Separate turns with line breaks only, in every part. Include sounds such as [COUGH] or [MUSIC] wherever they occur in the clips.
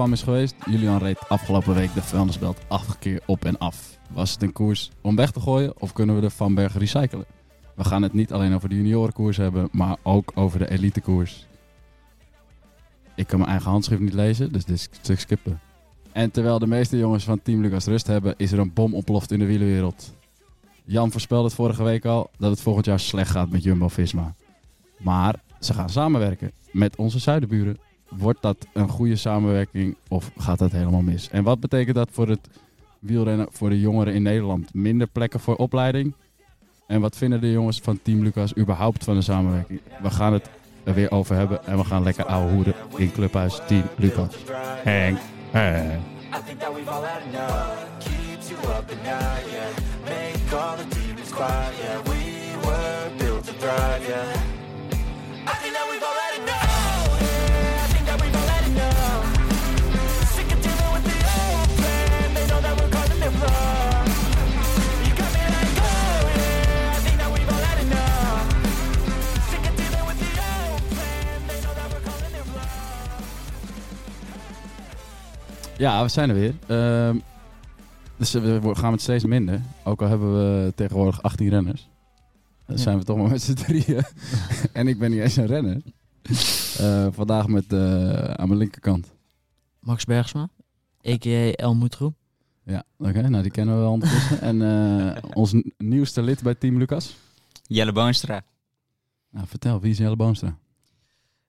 FAM is geweest. Julian reed afgelopen week de vuilnisbelt acht keer op en af. Was het een koers om weg te gooien of kunnen we de Van Berg recyclen? We gaan het niet alleen over de juniorenkoers hebben, maar ook over de elitekoers. Ik kan mijn eigen handschrift niet lezen, dus dit stuk skippen. En terwijl de meeste jongens van Team Lucas rust hebben, is er een bom ontploft in de wielerwereld. Jan voorspelde het vorige week al dat het volgend jaar slecht gaat met Jumbo-Visma. Maar ze gaan samenwerken met onze zuidenburen. Wordt dat een goede samenwerking of gaat dat helemaal mis? En wat betekent dat voor het wielrennen voor de jongeren in Nederland? Minder plekken voor opleiding? En wat vinden de jongens van Team Lucas überhaupt van de samenwerking? We gaan het er weer over hebben en we gaan lekker ouwe hoeren in Clubhuis Team Lucas. Henk, Henk.
I think that we've all had enough. What keeps you up at night, yeah? Make all the demons quiet, yeah. We were built to thrive, yeah. I think
Ja, we zijn er weer. Ehm, dus we wo- gaan met steeds minder. Ook al hebben we tegenwoordig 18 renners. Dan
Ja.
zijn we toch maar met z'n drieën. [LAUGHS] en ik ben niet eens een renner. Eh, vandaag met eh, aan mijn linkerkant.
Max Bergsma, a.k.a. El Moetroe.
Ja, oké. nou, die kennen we wel ondertussen. en eh, ons nieuwste lid bij Team Lucas.
Jelle Boonstra.
Nou, vertel, wie is Jelle Boomstra?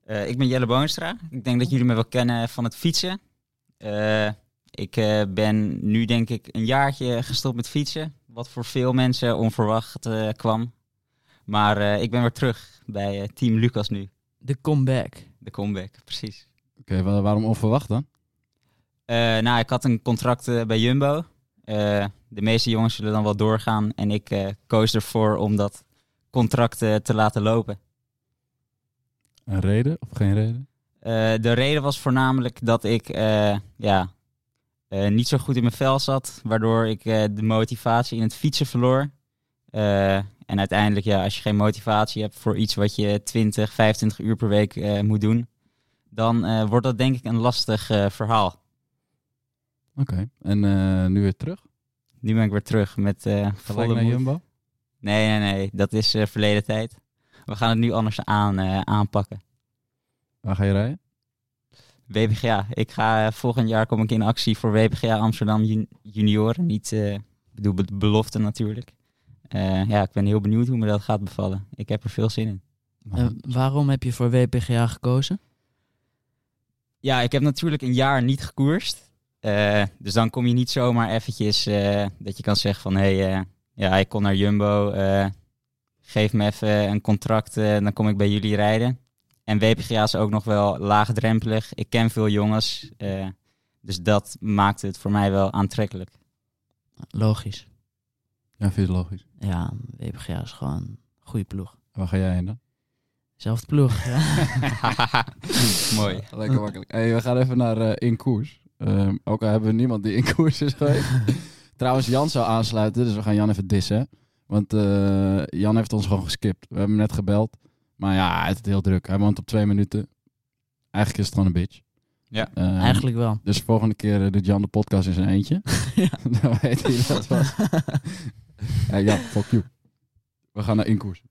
Eh, ik ben Jelle Boonstra. Ik denk dat jullie me wel kennen van het fietsen. Eh, ik eh, ben nu denk ik een jaartje gestopt met fietsen. Wat voor veel mensen onverwacht eh, kwam. Maar eh, ik ben weer terug bij eh, Team Lucas nu.
De comeback.
De comeback, precies.
Oké, wa- waarom onverwacht dan?
Eh, nou, ik had een contract eh, bij Jumbo. Eh, de meeste jongens zullen dan wel doorgaan. En ik eh, koos ervoor om dat contract eh, te laten lopen.
Een reden of geen reden?
Eh, de reden was voornamelijk dat ik eh, ja, eh, niet zo goed in mijn vel zat. Waardoor ik de motivatie in het fietsen verloor. En uiteindelijk, ja, als je geen motivatie hebt voor iets wat je 20, 25 uur per week moet doen. Dan wordt dat denk ik een lastig verhaal.
Oké, en nu weer terug?
Nu ben ik weer terug met
Gelijk
volle
naar
moed.
Jumbo?
Nee, nee, nee. Dat is verleden tijd. We gaan het nu anders aan, aanpakken.
Waar ga je rijden?
WPGA. Ik ga eh, volgend jaar kom ik in actie voor WPGA Amsterdam jun- junioren. Niet, eh, ik bedoel, be- belofte natuurlijk. Eh, ja, ik ben heel benieuwd hoe me dat gaat bevallen. Ik heb er veel zin in.
Waarom heb je voor WPGA gekozen?
Ja, ik heb natuurlijk een jaar niet gekoerst. Eh, dus dan kom je niet zomaar eventjes eh, dat je kan zeggen van... hé, hey, eh, ja, ik kom naar Jumbo. eh, geef me even een contract, eh, dan kom ik bij jullie rijden. En WPGA is ook nog wel laagdrempelig. Ik ken veel jongens. eh, dus dat maakt het voor mij wel aantrekkelijk.
Logisch.
Ja, vind je het logisch.
Ja, WPGA is gewoon een goede ploeg.
Waar ga jij heen dan?
Zelfde ploeg, [LAUGHS] [LAUGHS] ja.
Mooi.
Lekker makkelijk. Hey, we gaan even naar eh, In Koers. Ehm, ook al hebben we niemand die in koers is geweest. [LAUGHS] Trouwens, Jan zou aansluiten, dus we gaan Jan even dissen. Want eh, Jan heeft ons gewoon geskipt. We hebben hem net gebeld. Maar ja, het heel druk. Hij woont op twee minuten. Eigenlijk is het gewoon een bitch.
Ja.
Ehm,
Eigenlijk wel.
Dus volgende keer eh, doet Jan de podcast in zijn eentje. [LAUGHS]
Ja. [LAUGHS]
Dan weet hij dat was. [LAUGHS] ja, Jan, fuck you. We gaan naar In Koers.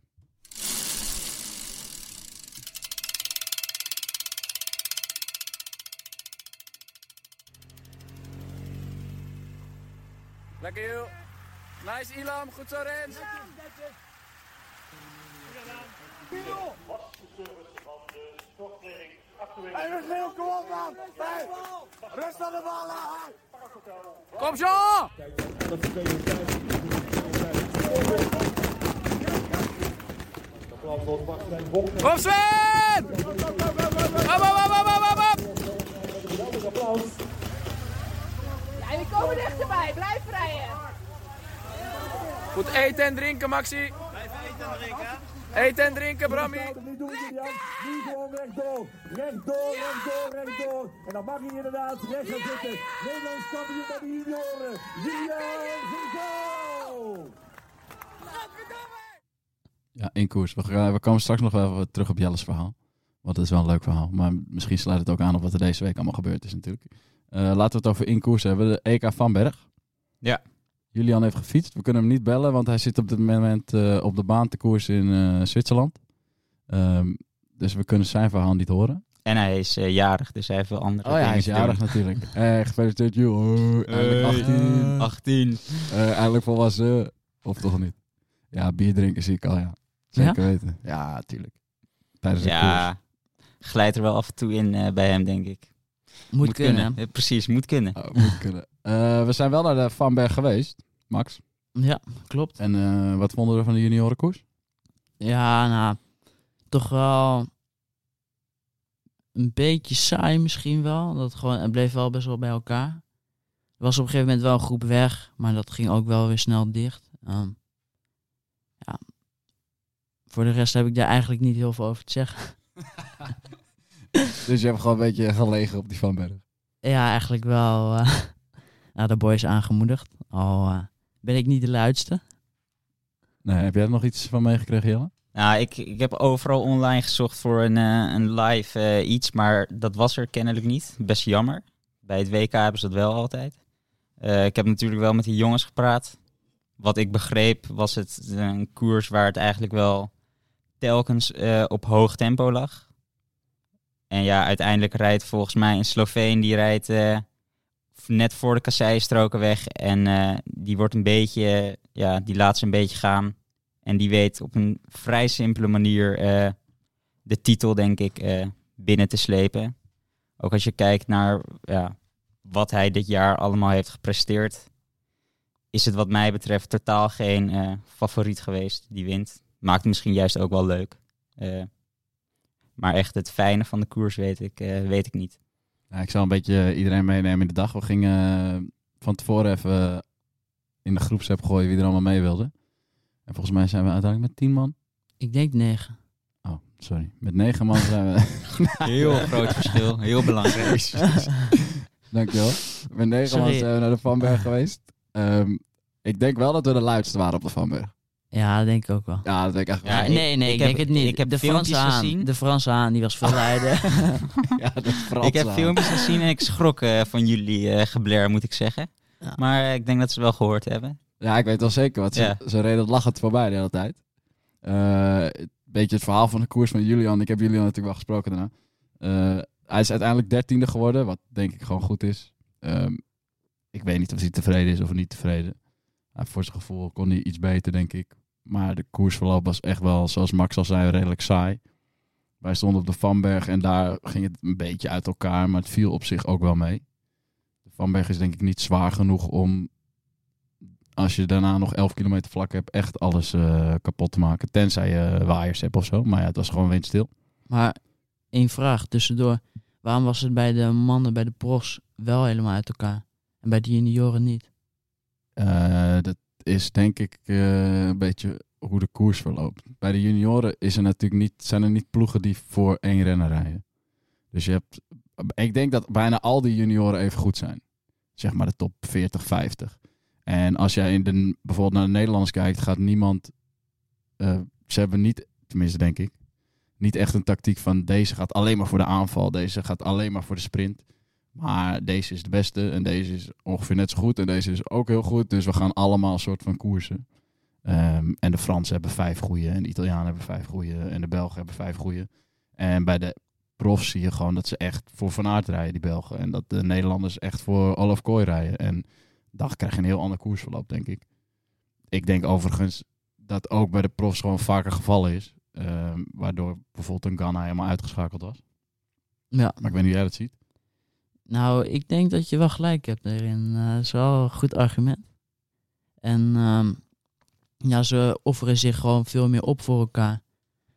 Lekker joh. Nice Ilam, goed zo Rens.
Kom zo! Kom Sven! Hop, hop, hop, hop, hop!
Ja, jullie komen dichterbij. Blijf rijden.
Goed eten en drinken, Maxi. Blijf eten en drinken. Eten en drinken, Brammy.
Nu doen we Julian. Nu gewoon rechtdoor. Rechtdoor, rechtdoor, rechtdoor. En dan mag hij inderdaad recht gaan zitten. Nederlands kampioen bij de junioren. Julian Zinko.
Ja, in koers. We, gaan, we komen straks nog wel even terug op Jelle's verhaal. Want dat is wel een leuk verhaal. Maar misschien sluit het ook aan op wat er deze week allemaal gebeurd is natuurlijk. Eh, laten we het over in koers hebben. De EK van Berg.
Ja.
Julian heeft gefietst. We kunnen hem niet bellen, want hij zit op dit moment eh, op de baan te koers in eh, Zwitserland. Ehm, dus we kunnen zijn verhaal niet horen.
En hij is eh, jarig, dus hij heeft wel andere
Oh ja, hij is jarig
doen.
natuurlijk. [LAUGHS] Eh, gefeliciteerd. Eindelijk 18.
18.
Eh, eindelijk volwassen. Of toch niet? Ja, bier drinken zie ik al, ja. Zeker weten. Ja, natuurlijk. Tijdens de koers.
Ja, glijdt er wel af en toe in bij hem, denk ik.
Moet, kunnen.
Eh, precies, moet kunnen.
Oh, moet kunnen. Eh, we zijn wel naar de Van Berg geweest, Max.
Ja, klopt.
En eh, wat vonden we van de juniorenkoers?
Ja, nou, toch wel een beetje saai misschien wel. Dat gewoon, het bleef wel best wel bij elkaar. Er was op een gegeven moment wel een groep weg, maar dat ging ook wel weer snel dicht. Ehm, ja. Voor de rest heb ik daar eigenlijk niet heel veel over te zeggen. [LAUGHS] [LAUGHS]
Dus je hebt gewoon een beetje gelegen op die Van Berg.
Ja, eigenlijk wel eh [LAUGHS] nou, de boys aangemoedigd. Al eh, ben ik niet de luidste.
Nee, heb jij er nog iets van meegekregen, Jelle?
Nou, ik, ik heb overal online gezocht voor een, eh, een live iets, maar dat was er kennelijk niet. Best jammer. Bij het WK hebben ze dat wel altijd. Eh, ik heb natuurlijk wel met die jongens gepraat. Wat ik begreep was het een koers waar het eigenlijk wel telkens eh, op hoog tempo lag. En ja, uiteindelijk rijdt volgens mij een Sloveen die rijdt eh, net voor de kasseistroken weg. En eh, die wordt een beetje, ja, die laat ze een beetje gaan. En die weet op een vrij simpele manier eh, de titel, denk ik, binnen te slepen. Ook als je kijkt naar ja, wat hij dit jaar allemaal heeft gepresteerd, is het wat mij betreft totaal geen favoriet geweest die wint. Maakt misschien juist ook wel leuk. Eh, maar echt het fijne van de koers weet ik, eh, weet ik niet.
Ja, ik zal een beetje iedereen meenemen in de dag. We gingen eh, van tevoren even in de groepsapp gooien wie er allemaal mee wilde. En volgens mij zijn we uiteindelijk met tien man.
Ik denk negen.
Oh, sorry. Met negen man zijn we... [LAUGHS]
Heel groot verschil, heel belangrijk. [LAUGHS]
Dankjewel. Met negen man zijn we naar de Vanberg geweest. Ehm, ik denk wel dat we de luidste waren op de Vanberg.
Ja, dat denk ik ook wel.
Ja, dat denk ik echt
Ja,
wel.
Ja,
ik-
nee, nee,
ik
ik,
heb-
denk het niet.
ik heb
de Franse haan,
gezien.
de Franse haan, die was veel luider. [LAUGHS]
Ja, dat is Frans
ik heb
aan.
filmpjes gezien en ik schrok eh, van jullie eh gebler, moet ik zeggen.
Ja.
Maar eh, ik denk dat ze wel gehoord hebben.
Ja, ik weet wel zeker. Want ze,
Ja.
ze reden lachend voorbij de hele tijd. Eh, een beetje het verhaal van de koers van Julian. Ik heb Julian natuurlijk wel gesproken daarna. Eh, hij is uiteindelijk dertiende geworden, wat denk ik gewoon goed is. Ehm, ik weet niet of hij tevreden is of niet tevreden. Voor zijn gevoel kon hij iets beter, denk ik. Maar de koersverloop was echt wel, zoals Max al zei, redelijk saai. Wij stonden op de Vanberg en daar ging het een beetje uit elkaar, maar het viel op zich ook wel mee. De Vanberg is denk ik niet zwaar genoeg om als je daarna nog 11 kilometer vlak hebt, echt alles eh, kapot te maken. Tenzij je waaiers hebt of zo. Maar ja, het was gewoon windstil.
maar één vraag tussendoor. Waarom was het bij de mannen, bij de profs, wel helemaal uit elkaar? En bij de junioren niet?
Eh, dat is denk ik eh, een beetje hoe de koers verloopt. Bij de junioren is er natuurlijk niet, zijn er niet ploegen die voor één renner rijden. Dus je hebt, ik denk dat bijna al die junioren even goed zijn. Zeg maar de top 40, 50. En als jij in de, bijvoorbeeld naar de Nederlanders kijkt, gaat niemand. eh, ze hebben niet, tenminste denk ik, niet echt een tactiek van deze gaat alleen maar voor de aanval, deze gaat alleen maar voor de sprint. Maar deze is de beste en deze is ongeveer net zo goed en deze is ook heel goed. Dus we gaan allemaal een soort van koersen. Ehm, en de Fransen hebben vijf goeie en de Italianen hebben vijf goeie en de Belgen hebben vijf goeie. En bij de profs zie je gewoon dat ze echt voor Van Aert rijden, die Belgen. En dat de Nederlanders echt voor Olaf Kooi rijden. En dan krijg je een heel ander koersverloop, denk ik. Ik denk overigens dat ook bij de profs gewoon vaker gevallen is. ehm, waardoor bijvoorbeeld een Ghana helemaal uitgeschakeld was.
Ja.
Maar ik weet niet hoe jij dat ziet.
Nou, ik denk dat je wel gelijk hebt erin. Eh, Dat is wel een goed argument. En ehm, ja, ze offeren zich gewoon veel meer op voor elkaar.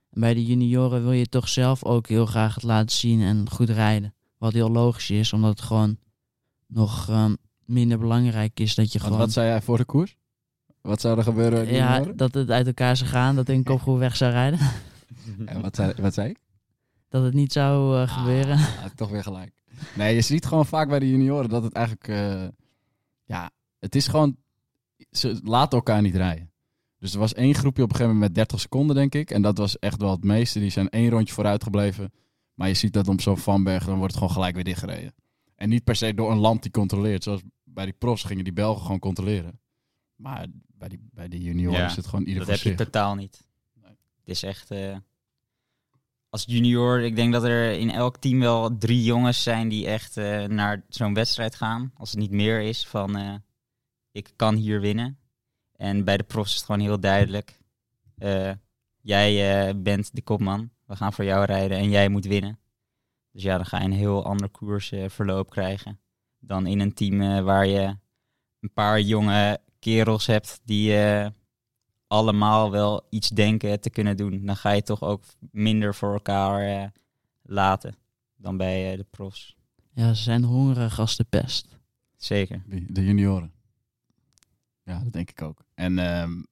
En bij de junioren wil je toch zelf ook heel graag het laten zien en goed rijden. Wat heel logisch is, omdat het gewoon nog ehm, minder belangrijk is dat je
Want
gewoon...
wat zei jij voor de koers? Wat zou er gebeuren?
ja,
junioren?
dat het uit elkaar zou gaan, dat een kopgroep weg zou rijden. [LAUGHS]
En wat, zei, wat zei ik?
Dat het niet zou eh, gebeuren.
Ah, toch weer gelijk. Nee, je ziet gewoon vaak bij de junioren dat het eigenlijk... eh, ja, het is gewoon... Ze laten elkaar niet rijden. Dus er was één groepje op een gegeven moment met 30 seconden, denk ik. En dat was echt wel het meeste. Die zijn één rondje vooruit gebleven. Maar je ziet dat om zo'n Vanberg, dan wordt het gewoon gelijk weer dichtgereden. En niet per se door een land die controleert. Zoals bij die profs gingen die Belgen gewoon controleren. Maar bij, die, bij de junioren
Ja,
is het gewoon ieder
Dat
voor
heb je totaal niet.
Nee.
Het is echt... eh, als junior, ik denk dat er in elk team wel drie jongens zijn die echt eh, naar zo'n wedstrijd gaan. Als het niet meer is van, eh, ik kan hier winnen. En bij de profs is het gewoon heel duidelijk. eh, jij bent de kopman. We gaan voor jou rijden en jij moet winnen. Dus ja, dan ga je een heel ander koersverloop krijgen. Dan in een team waar je een paar jonge kerels hebt die allemaal wel iets denken te kunnen doen. Dan ga je toch ook minder voor elkaar eh, laten dan bij eh, de profs.
Ja, ze zijn hongerig als de pest.
Zeker.
De junioren. Ja, dat denk ik ook. En ehm,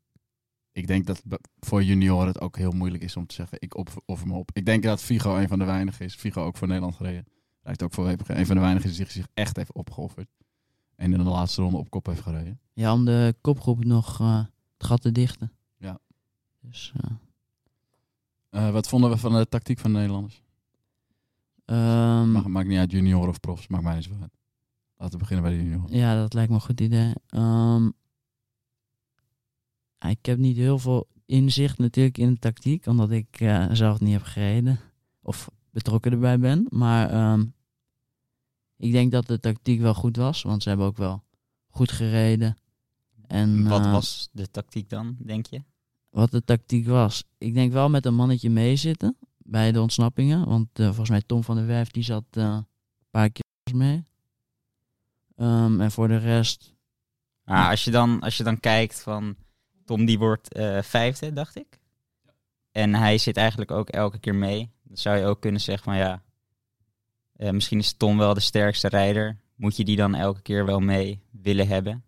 ik denk dat voor junioren het ook heel moeilijk is om te zeggen, ik op- offer me op. Ik denk dat Figo een van de weinigen is. Figo ook voor Nederland gereden. Rijdt ook voor WPG. Een van de weinigen die zich, zich echt heeft opgeofferd. En in de laatste ronde op kop heeft gereden.
Ja, om de kopgroep nog eh, het gat te dichten.
Ja.
Dus, eh,
wat vonden we van de tactiek van de Nederlanders?
ehm,
Mag, maakt niet uit, junior of profs. Maakt mij niet zo uit. Laten we beginnen bij de junioren.
Ja, dat lijkt me een goed idee. Ehm, ik heb niet heel veel inzicht natuurlijk in de tactiek, omdat ik eh, zelf niet heb gereden of betrokken erbij ben. Maar ehm, ik denk dat de tactiek wel goed was, want ze hebben ook wel goed gereden. En,
Wat
eh,
was de tactiek dan, denk je?
wat de tactiek was. Ik denk wel met een mannetje meezitten bij de ontsnappingen. Want eh, volgens mij Tom van der Werf die zat eh, een paar keer mee. Ehm, en voor de rest,
Ah, als, je dan, als je dan kijkt van Tom die wordt vijfde, dacht ik. En hij zit eigenlijk ook elke keer mee. Dan zou je ook kunnen zeggen van ja, misschien is Tom wel de sterkste rijder. Moet je die dan elke keer wel mee willen hebben?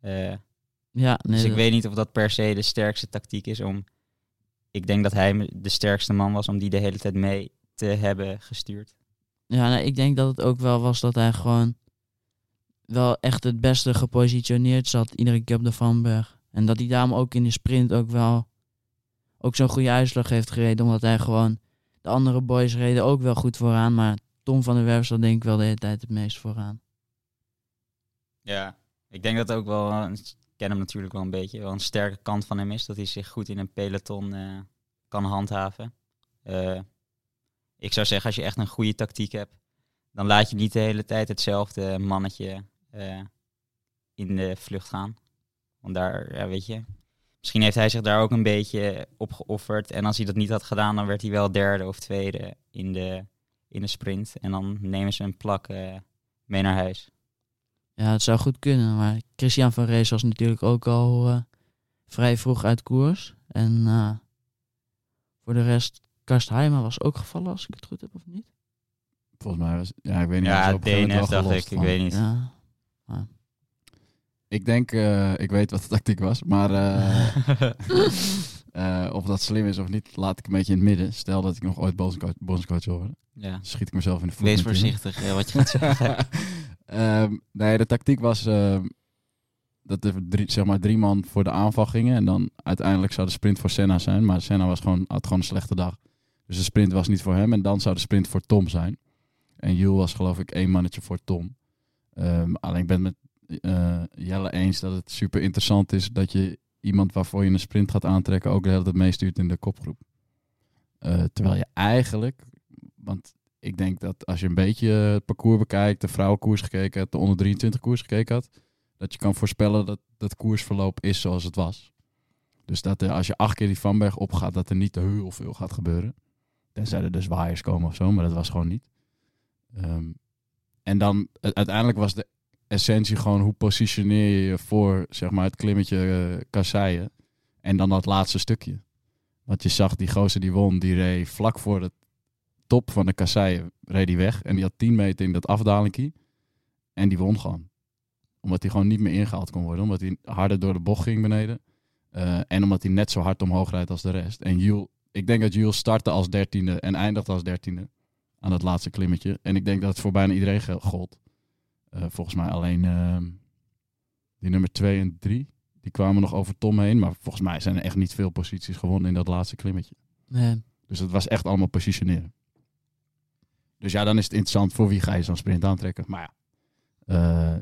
Eh,
ja, nee,
dus ik
dat-
weet niet of dat per se de sterkste tactiek is om... Ik denk dat hij de sterkste man was om die de hele tijd mee te hebben gestuurd.
ja, ik denk dat het ook wel was dat hij gewoon wel echt het beste gepositioneerd zat iedere keer op de Vanberg. En dat hij daarom ook in de sprint ook wel ook zo'n goede uitslag heeft gereden. Omdat hij gewoon, de andere boys reden ook wel goed vooraan. Maar Tom van der Werf zat denk ik wel de hele tijd het meest vooraan.
Ja, ik denk dat ook wel, ken hem natuurlijk wel een beetje, wel een sterke kant van hem is. Dat hij zich goed in een peloton eh, kan handhaven. Eh, ik zou zeggen, als je echt een goede tactiek hebt, dan laat je niet de hele tijd hetzelfde mannetje eh, in de vlucht gaan. Want daar, ja, weet je, misschien heeft hij zich daar ook een beetje op geofferd. En als hij dat niet had gedaan, dan werd hij wel derde of tweede in de, in de sprint. En dan nemen ze een plak mee naar huis.
Ja, het zou goed kunnen. Maar Christian van Rees was natuurlijk ook al eh, vrij vroeg uit koers. En eh, voor de rest, Karst Heijma was ook gevallen als ik het goed heb of niet.
Volgens mij was... Ja, ik weet niet.
Ja,
wel
dacht ik, ik
van.
weet niet.
Ja.
Ik denk, eh, ik weet wat de tactiek was, maar eh, [LAUGHS] eh, of dat slim is of niet, laat ik een beetje in het midden. Stel dat ik nog ooit bondscoach, bondscoach wil worden,
ja.
dan schiet ik mezelf in de voet.
Wees voorzichtig wat je gaat zeggen. [LAUGHS]
Ehm, nee, de tactiek was ehm, dat er drie, zeg maar drie man voor de aanval gingen en dan uiteindelijk zou de sprint voor Senna zijn, maar Senna was gewoon, had gewoon een slechte dag. Dus de sprint was niet voor hem en dan zou de sprint voor Tom zijn. En Jules was geloof ik één mannetje voor Tom. Ehm, alleen ik ben met eh, Jelle eens dat het super interessant is dat je iemand waarvoor je een sprint gaat aantrekken ook de hele tijd meestuurt in de kopgroep. Eh, terwijl je eigenlijk, want ik denk dat als je een beetje het parcours bekijkt, de vrouwenkoers gekeken hebt, de onder 23 koers gekeken had, dat je kan voorspellen dat dat koersverloop is zoals het was. Dus dat als je acht keer die Vanberg opgaat, dat er niet te heel veel gaat gebeuren. Tenzij er dus waaiers komen of zo, maar dat was gewoon niet. Ehm, en dan, uiteindelijk was de essentie gewoon hoe positioneer je je voor, zeg maar, het klimmetje eh, kasseien. En dan dat laatste stukje. Want je zag die gozer die won, die reed vlak voor de top van de kasseien, reed die weg. En die had 10 meter in dat afdalingkie. En die won gewoon. Omdat hij gewoon niet meer ingehaald kon worden. Omdat hij harder door de bocht ging beneden. Eh, en omdat hij net zo hard omhoog rijdt als de rest. En Jules, ik denk dat Jules startte als dertiende en eindigde als dertiende. Aan dat laatste klimmetje. En ik denk dat het voor bijna iedereen gold. Eh, volgens mij alleen ehm, die nummer 2 en 3. Die kwamen nog over Tom heen. Maar volgens mij zijn er echt niet veel posities gewonnen in dat laatste klimmetje.
Nee.
Dus het was echt allemaal positioneren. Dus ja, dan is het interessant voor wie ga je zo'n sprint aantrekken. Maar ja, eh,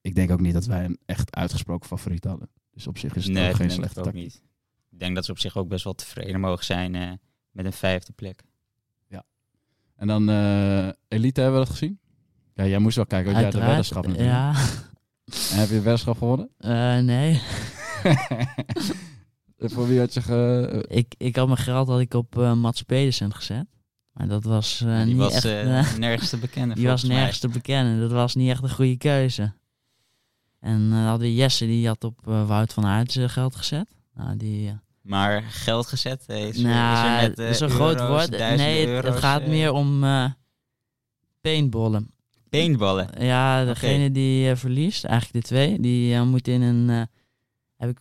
ik denk ook niet dat wij een echt uitgesproken favoriet hadden. Dus op zich is het
nee,
ook geen slechte tactiek.
niet. Ik denk dat ze op zich ook best wel tevreden mogen zijn eh, met een vijfde plek.
En dan eh, Elite hebben we dat gezien? Ja, jij moest wel kijken, want jij had de weddenschap natuurlijk.
Ja,
En heb je de weddenschap gewonnen?
Eh, nee. [LAUGHS]
voor wie had je ge...
Ik, ik had mijn geld had ik op eh, Mats Pedersen gezet. Maar dat was eh,
die
niet
was
echt...
eh,
eh,
nergens te bekennen.
die was
mij.
nergens te bekennen. Dat was niet echt een goede keuze. En eh hadden we Jesse, die had op Wout van Aert geld gezet. Nou, die...
Maar geld gezet is,
nou,
is met
is een groot woord. Nee, het, gaat meer om paintballen.
Paintballen.
Ja, degene die verliest, eigenlijk de twee, die moet in een, heb ik,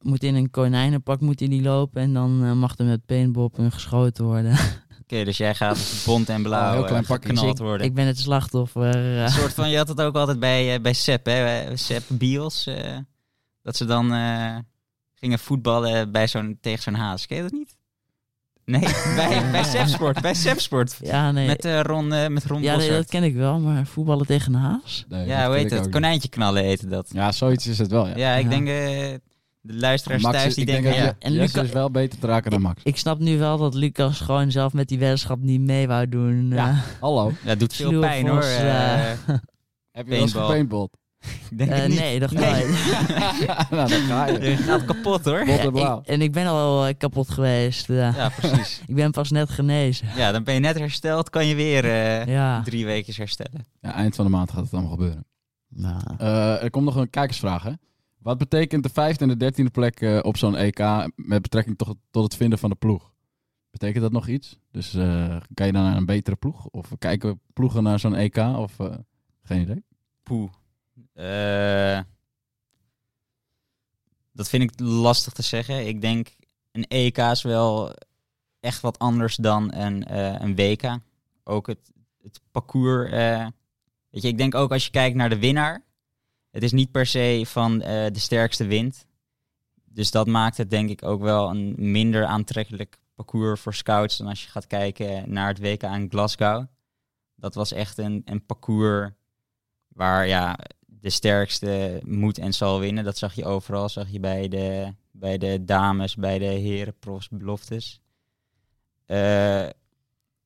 moet in een konijnenpak moet die lopen en dan mag er met paintball hun geschoten worden. [LAUGHS]
Oké, dus jij gaat bont en
Oh,
blauw
heel
eh,
klein
geknald
Dus
worden.
ik ben het slachtoffer. eh.
Een soort van, je had het ook altijd bij, eh, bij Sepp, hè? Sepp Bios. eh, dat ze dan eh, gingen voetballen bij zo'n, tegen zo'n haas. Ken je dat niet? Nee, [LAUGHS] bij, bij Sepsport. Bij Sepsport.
ja, nee.
Met, eh Ron, eh, met Ron
ja, nee, dat ken ik wel, maar voetballen tegen een haas?
Nee,
Ja, hoe heet Konijntje knallen heette dat.
Ja, zoiets is het wel, ja.
Ja, ik
Ja.
denk eh, de luisteraars
Max,
thuis die
ik denk
denken...
dat
ja,
je-
En
Jesse
Luca-
is wel beter te raken dan Max.
Ik snap nu wel dat Lucas gewoon zelf met die weddenschap niet mee wou doen.
Ja.
eh.
Hallo. [LAUGHS]
dat doet veel pijn hoor.
Vos,
eh.
eh, [LAUGHS]
Heb je wel eens
Paintball.
gepaintballed? [LAUGHS]
ik denk het niet.
nee, dat ga ik.
nou, dan ga je.
Je gaat kapot hoor.
En.
Ik- en ik ben al kapot geweest.
Ja, precies.
Ik ben pas net genezen.
Ja, dan ben je net hersteld, kan je weer eh,
Ja.
drie weken herstellen.
Ja, eind van de maand gaat het allemaal gebeuren.
Nou,
Eh, er komt nog een kijkersvraag, hè? Wat betekent de vijfde en de dertiende plek eh, op zo'n EK met betrekking tot, tot het vinden van de ploeg? Betekent dat nog iets? Dus eh, kan je dan naar een betere ploeg? Of kijken ploegen naar zo'n EK? Of eh, geen idee?
Poeh. Eh, dat vind ik lastig te zeggen. Ik denk een EK is wel echt wat anders dan een, eh, een WK. Ook het, het parcours. eh, weet je, ik denk ook als je kijkt naar de winnaar. Het is niet per se van eh, de sterkste wint. Dus dat maakt het denk ik ook wel een minder aantrekkelijk parcours voor scouts dan als je gaat kijken naar het WK in Glasgow. Dat was echt een, een parcours waar ja, de sterkste moet en zal winnen. Dat zag je overal. Zag je bij de, bij de dames, bij de heren, profs, beloftes. Eh,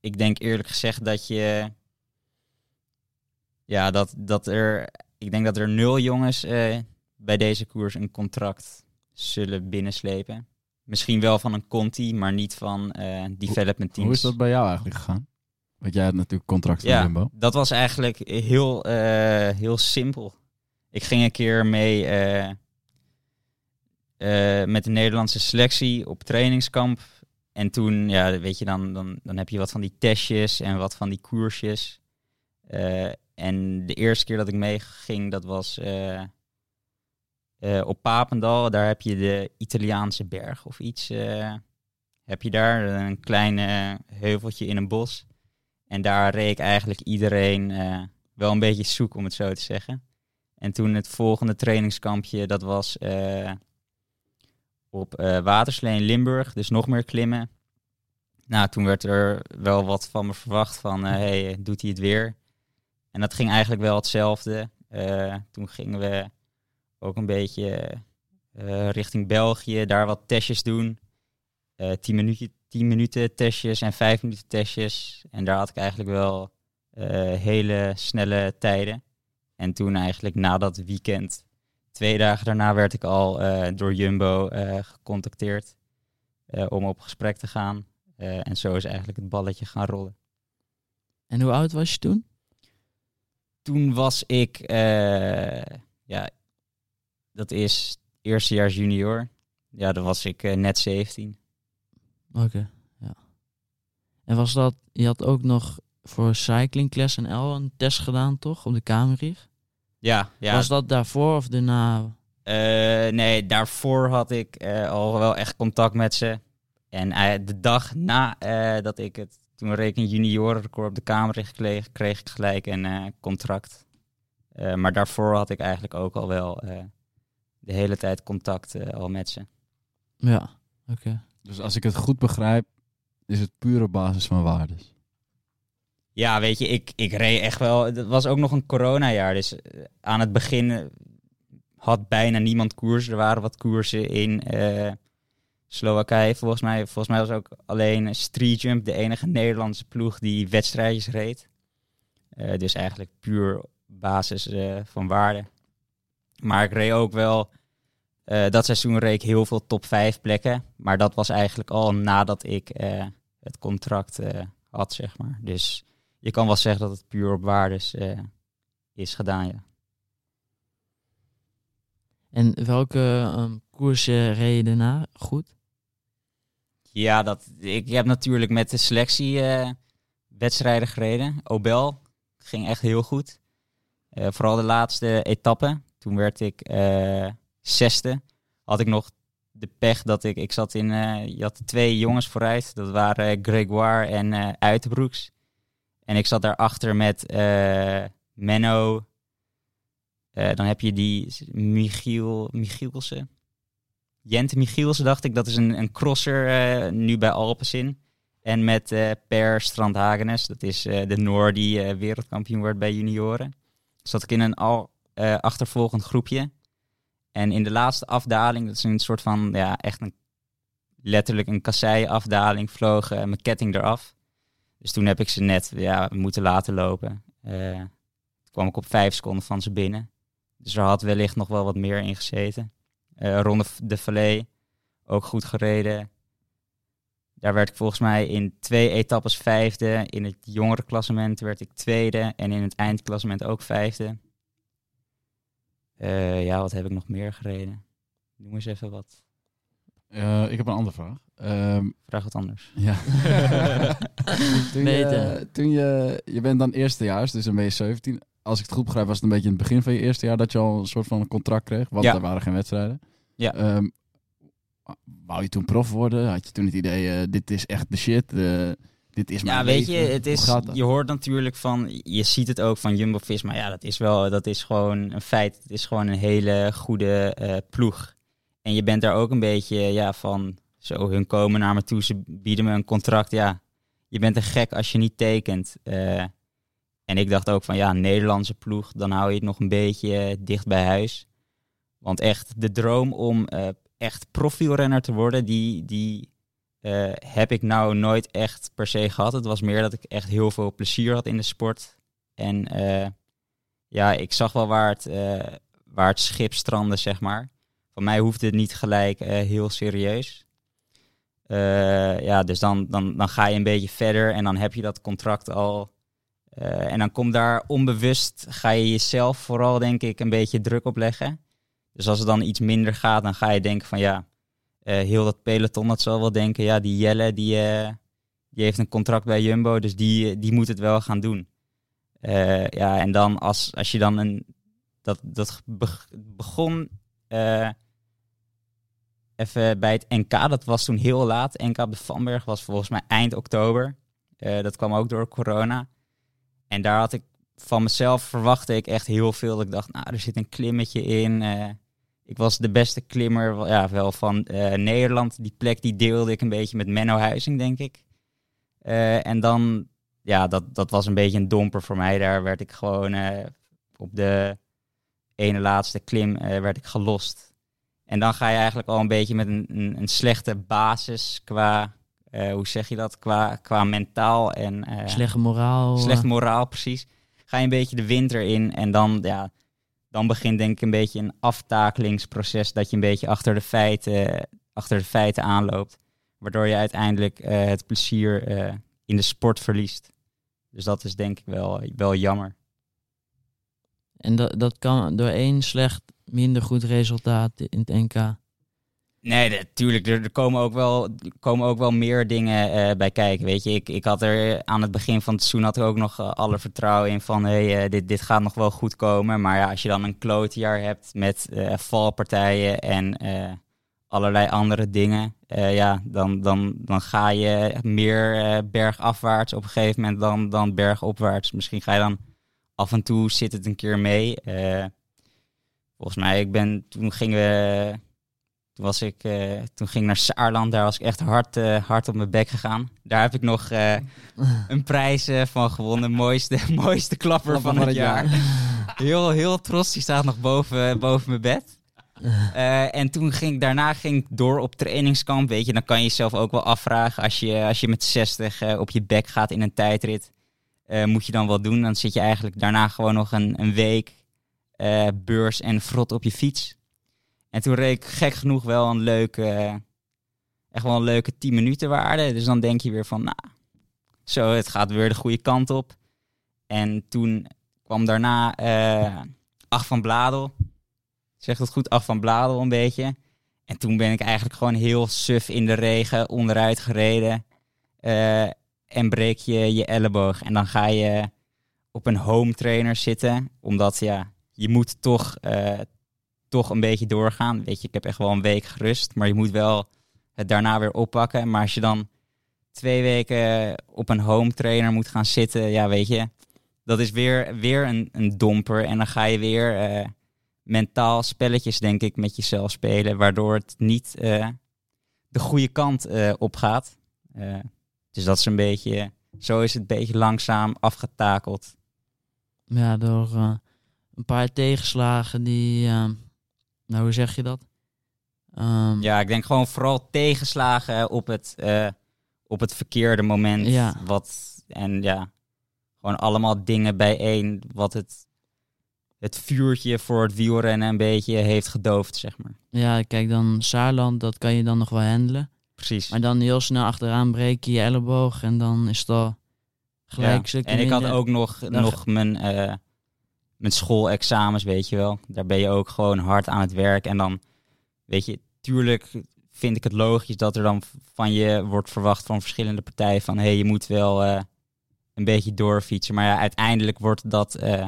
ik denk eerlijk gezegd dat je... Ja, dat, dat er... Ik denk dat er nul jongens eh, bij deze koers een contract zullen binnenslepen. Misschien wel van een Conti, maar niet van eh, development teams.
Hoe is dat bij jou eigenlijk gegaan? Want jij had natuurlijk contract van
Ja,
Jumbo.
dat was eigenlijk heel, eh, heel simpel. Ik ging een keer mee met de Nederlandse selectie op trainingskamp. En toen, ja, weet je, dan, dan, dan heb je wat van die testjes en wat van die koersjes. En de eerste keer dat ik meeging, dat was eh, eh, op Papendal. Daar heb je de Italiaanse berg of iets. eh, heb je daar een klein heuveltje in een bos. En daar reed ik eigenlijk iedereen wel een beetje zoek, om het zo te zeggen. En toen het volgende trainingskampje, dat was op Waterslee in Limburg, dus nog meer klimmen. Nou, toen werd er wel wat van me verwacht van, hey, doet hij het weer? En dat ging eigenlijk wel hetzelfde. Eh, toen gingen we ook een beetje eh, richting België, daar wat testjes doen. Eh 10 minuten, 10 minuten testjes en 5 minuten testjes. En daar had ik eigenlijk wel hele snelle tijden. En toen eigenlijk na dat weekend twee dagen daarna werd ik al door Jumbo gecontacteerd om op gesprek te gaan. En zo is eigenlijk het balletje gaan rollen.
En hoe oud was je toen?
Toen was ik, eh, ja, dat is eerstejaars junior. Ja, dan was ik eh, net 17.
Oké, ja. En was dat, je had ook nog voor Cycling Class NL een test gedaan, toch? Op de Kamerrieg?
Ja, ja.
Was dat daarvoor of daarna?
Eh, nee, daarvoor had ik al wel echt contact met ze. En de dag na dat ik het, toen reed ik een juniorenrecord op de kamer kreeg, kreeg ik gelijk een eh, contract. Eh, maar daarvoor had ik eigenlijk ook al wel eh, de hele tijd contact al met ze.
Ja, oké.
Dus als ik het goed begrijp, is het puur op basis van waardes.
Ja, weet je, ik, ik reed echt wel. Het was ook nog een coronajaar. Dus aan het begin had bijna niemand koers. Er waren wat koersen in eh, Slowakije. Volgens mij, volgens mij was ook alleen Street Jump de enige Nederlandse ploeg die wedstrijdjes reed. Eh, dus eigenlijk puur basis eh, van waarde. Maar ik reed ook wel. eh, dat seizoen reed ik heel veel top 5 plekken. Maar dat was eigenlijk al nadat ik het contract had, zeg maar. Dus je kan wel zeggen dat het puur op waardes is gedaan.
En welke um, koersen reed je daarna goed?
Ja, dat, ik heb natuurlijk met de selectie eh, wedstrijden gereden. Obel ging echt heel goed. Eh, vooral de laatste etappe. Toen werd ik eh, zesde. Had ik nog de pech dat ik... Ik zat in... je had twee jongens vooruit. Dat waren Gregoire en Uitenbroeks. En ik zat daarachter met Menno. Dan heb je die Michiel, Michielsen. Jente Michielsen dacht ik, dat is een, een crosser eh, nu bij Alpecin. En met eh, Per Strandhagenes, dat is eh, de Noor die wereldkampioen wordt bij junioren. Zat ik in een al achtervolgend groepje. En in de laatste afdaling, dat is een soort van, ja, echt een, letterlijk een kassei-afdaling, vloog mijn ketting eraf. Dus toen heb ik ze net ja, moeten laten lopen. Toen kwam ik op vijf seconden van ze binnen. Dus er had wellicht nog wel wat meer in gezeten. Eh Ronde de Vallée, ook goed gereden. Daar werd ik volgens mij in twee etappes vijfde. In het jongere klassement werd ik tweede. En in het eindklassement ook vijfde. Eh, ja, wat heb ik nog meer gereden? Noem eens even wat.
Eh, ik heb een andere vraag. Ehm,
Vraag wat anders.
ja. [LAUGHS] toen, je, toen je, je bent dan eerstejaars, dus dan ben je 17. Als ik het goed begrijp, was het een beetje in het begin van je eerste jaar dat je al een soort van een contract kreeg. Want
Ja.
er waren geen wedstrijden.
Ja.
Ehm, wou je toen prof worden? Had je toen het idee, eh, dit is echt de shit, eh, dit is mijn
Ja, weet je, het is, je hoort natuurlijk van, je ziet het ook van Jumbo-Visma. Ja, dat is wel, dat is gewoon een feit. Het is gewoon een hele goede eh, ploeg. En je bent daar ook een beetje ja, van, zo, hun komen naar me toe, ze bieden me een contract. Ja, je bent een gek als je niet tekent. Eh, en ik dacht ook van, ja, Nederlandse ploeg, dan hou je het nog een beetje eh, dicht bij huis. Want echt, de droom om eh, echt profielrenner te worden, die, die eh, heb ik nou nooit echt per se gehad. Het was meer dat ik echt heel veel plezier had in de sport. En ja, ik zag wel waar het, waar het schip strandde, zeg maar. Van mij hoefde het niet gelijk heel serieus. Ja, dus dan, dan, dan ga je een beetje verder en dan heb je dat contract al. Eh, en dan komt daar onbewust, ga je jezelf vooral denk ik een beetje druk op leggen. Dus als het dan iets minder gaat, dan ga je denken van ja, eh, heel dat peloton dat zal wel denken, ja, die Jelle die, eh, die heeft een contract bij Jumbo, dus die, die moet het wel gaan doen. Ja, en dan als, als je dan een, dat, dat beg- begon even bij het NK, dat was toen heel laat. NK op de Vanberg was volgens mij eind oktober. Dat kwam ook door corona. En daar had ik van mezelf verwachtte ik echt heel veel. Ik dacht, nou, er zit een klimmetje in. eh, ik was de beste klimmer ja, wel van eh, Nederland. Die plek die deelde ik een beetje met Menno Huizing, denk ik. Eh, en dan, ja, dat, dat was een beetje een domper voor mij. Daar werd ik gewoon op de ene laatste klim werd ik gelost. En dan ga je eigenlijk al een beetje met een, een, een slechte basis qua, eh, hoe zeg je dat, qua, qua mentaal en eh,
Slechte moraal.
slecht moraal precies. Ga je een beetje de winter in en dan, ja, dan begint denk ik een beetje een aftakelingsproces dat je een beetje achter de feiten, achter de feiten aanloopt. Waardoor je uiteindelijk eh, het plezier in de sport verliest. Dus dat is denk ik wel, wel jammer.
En dat, dat kan door één slecht, minder goed resultaat in het NK.
Nee, natuurlijk. Er, er komen, ook wel, er komen ook wel meer dingen eh, bij kijken. Weet je, ik, ik had er aan het begin van het seizoen had ik ook nog eh, alle vertrouwen in van hey, eh, dit, dit gaat nog wel goed komen. Maar ja, als je dan een klootjaar hebt met eh, valpartijen en eh, allerlei andere dingen, eh, ja, dan, dan, dan ga je meer eh, bergafwaarts op een gegeven moment dan, dan bergopwaarts. Misschien ga je dan af en toe zit het een keer mee. Eh, volgens mij, ik ben, toen gingen we toen, was ik, eh, toen ging ik naar Saarland, daar was ik echt hard, eh, hard op mijn bek gegaan. Daar heb ik nog eh, [LAUGHS] een prijs van gewonnen. Mooiste, [LAUGHS] mooiste klapper van het jaar. [LAUGHS] Heel, heel trots, die staat nog boven, boven mijn bed. En toen ging ik, daarna ging ik door op trainingskamp. Weet je, dan kan je jezelf ook wel afvragen. Als je, als je met 60 eh, op je bek gaat in een tijdrit, moet je dan wel doen. Dan zit je eigenlijk daarna gewoon nog een, een week beurs en frot op je fiets. En toen reed ik gek genoeg wel een leuke, echt wel een leuke 10 minuten waarde. Dus dan denk je weer van, nou, zo, het gaat weer de goede kant op. En toen kwam daarna eh Ach van Bladel. Zegt het goed, Ach van Bladel een beetje. En toen ben ik eigenlijk gewoon heel suf in de regen onderuit gereden. Eh, en breek je je elleboog. En dan ga je op een home trainer zitten. Omdat ja, je moet toch, eh, toch een beetje doorgaan. Weet je, ik heb echt wel een week gerust. Maar je moet wel het daarna weer oppakken. Maar als je dan twee weken op een home trainer moet gaan zitten. Ja, weet je, dat is weer, weer een, een domper. En dan ga je weer eh, mentaal spelletjes, denk ik, met jezelf spelen. Waardoor het niet eh, de goede kant eh, opgaat. Eh, dus dat is een beetje, zo is het een beetje langzaam afgetakeld.
Ja, door een paar tegenslagen die... nou, hoe zeg je dat? Ehm,
Ja, ik denk gewoon vooral tegenslagen op het, eh, op het verkeerde moment.
Ja.
Wat, en ja, gewoon allemaal dingen bijeen wat het, het vuurtje voor het wielrennen een beetje heeft gedoofd, zeg maar.
Ja, kijk dan Saarland, dat kan je dan nog wel handelen.
Precies.
Maar dan heel snel achteraan breek je je elleboog en dan is het al gelijk
Ja. En ik had ook nog, nog mijn, eh, mijn schoolexamens, weet je wel. Daar ben je ook gewoon hard aan het werk. En dan, weet je, tuurlijk vind ik het logisch dat er dan van je wordt verwacht van verschillende partijen van... hé, hey, je moet wel eh, een beetje doorfietsen. Maar ja, uiteindelijk wordt dat, eh,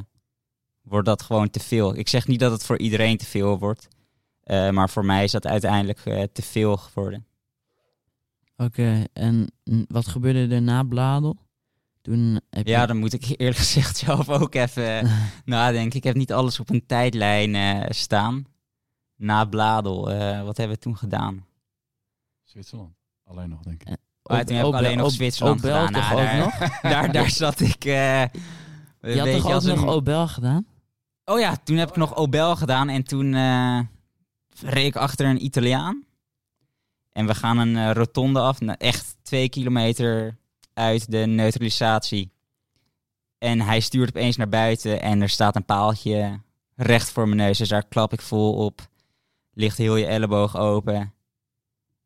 wordt dat gewoon te veel. Ik zeg niet dat het voor iedereen te veel wordt. eh, maar voor mij is dat uiteindelijk te veel geworden.
Oké, en wat gebeurde er na Bladel? Toen heb je...
Ja, dan moet ik [LAUGHS] eerlijk gezegd zelf ook even eh, [LAUGHS] nadenken. Ik heb niet alles op een tijdlijn eh, staan. Na Bladel, eh, wat hebben we toen gedaan?
Zwitserland. Alleen nog, denk ik.
Oh, toen heb ik alleen nog Zwitserland
Obel
gedaan.
toch
Nou,
ook
daar,
nog? [LAUGHS]
daar, daar zat ik... eh
Je had toch ook nog
een-
Obel gedaan?
Oh ja, toen heb ik nog Obel gedaan en toen eh, reed ik achter een Italiaan. En we gaan een rotonde af, nou, echt twee kilometer uit de neutralisatie. En hij stuurt opeens naar buiten en er staat een paaltje recht voor mijn neus. Dus daar klap ik vol op. Ligt heel je elleboog open.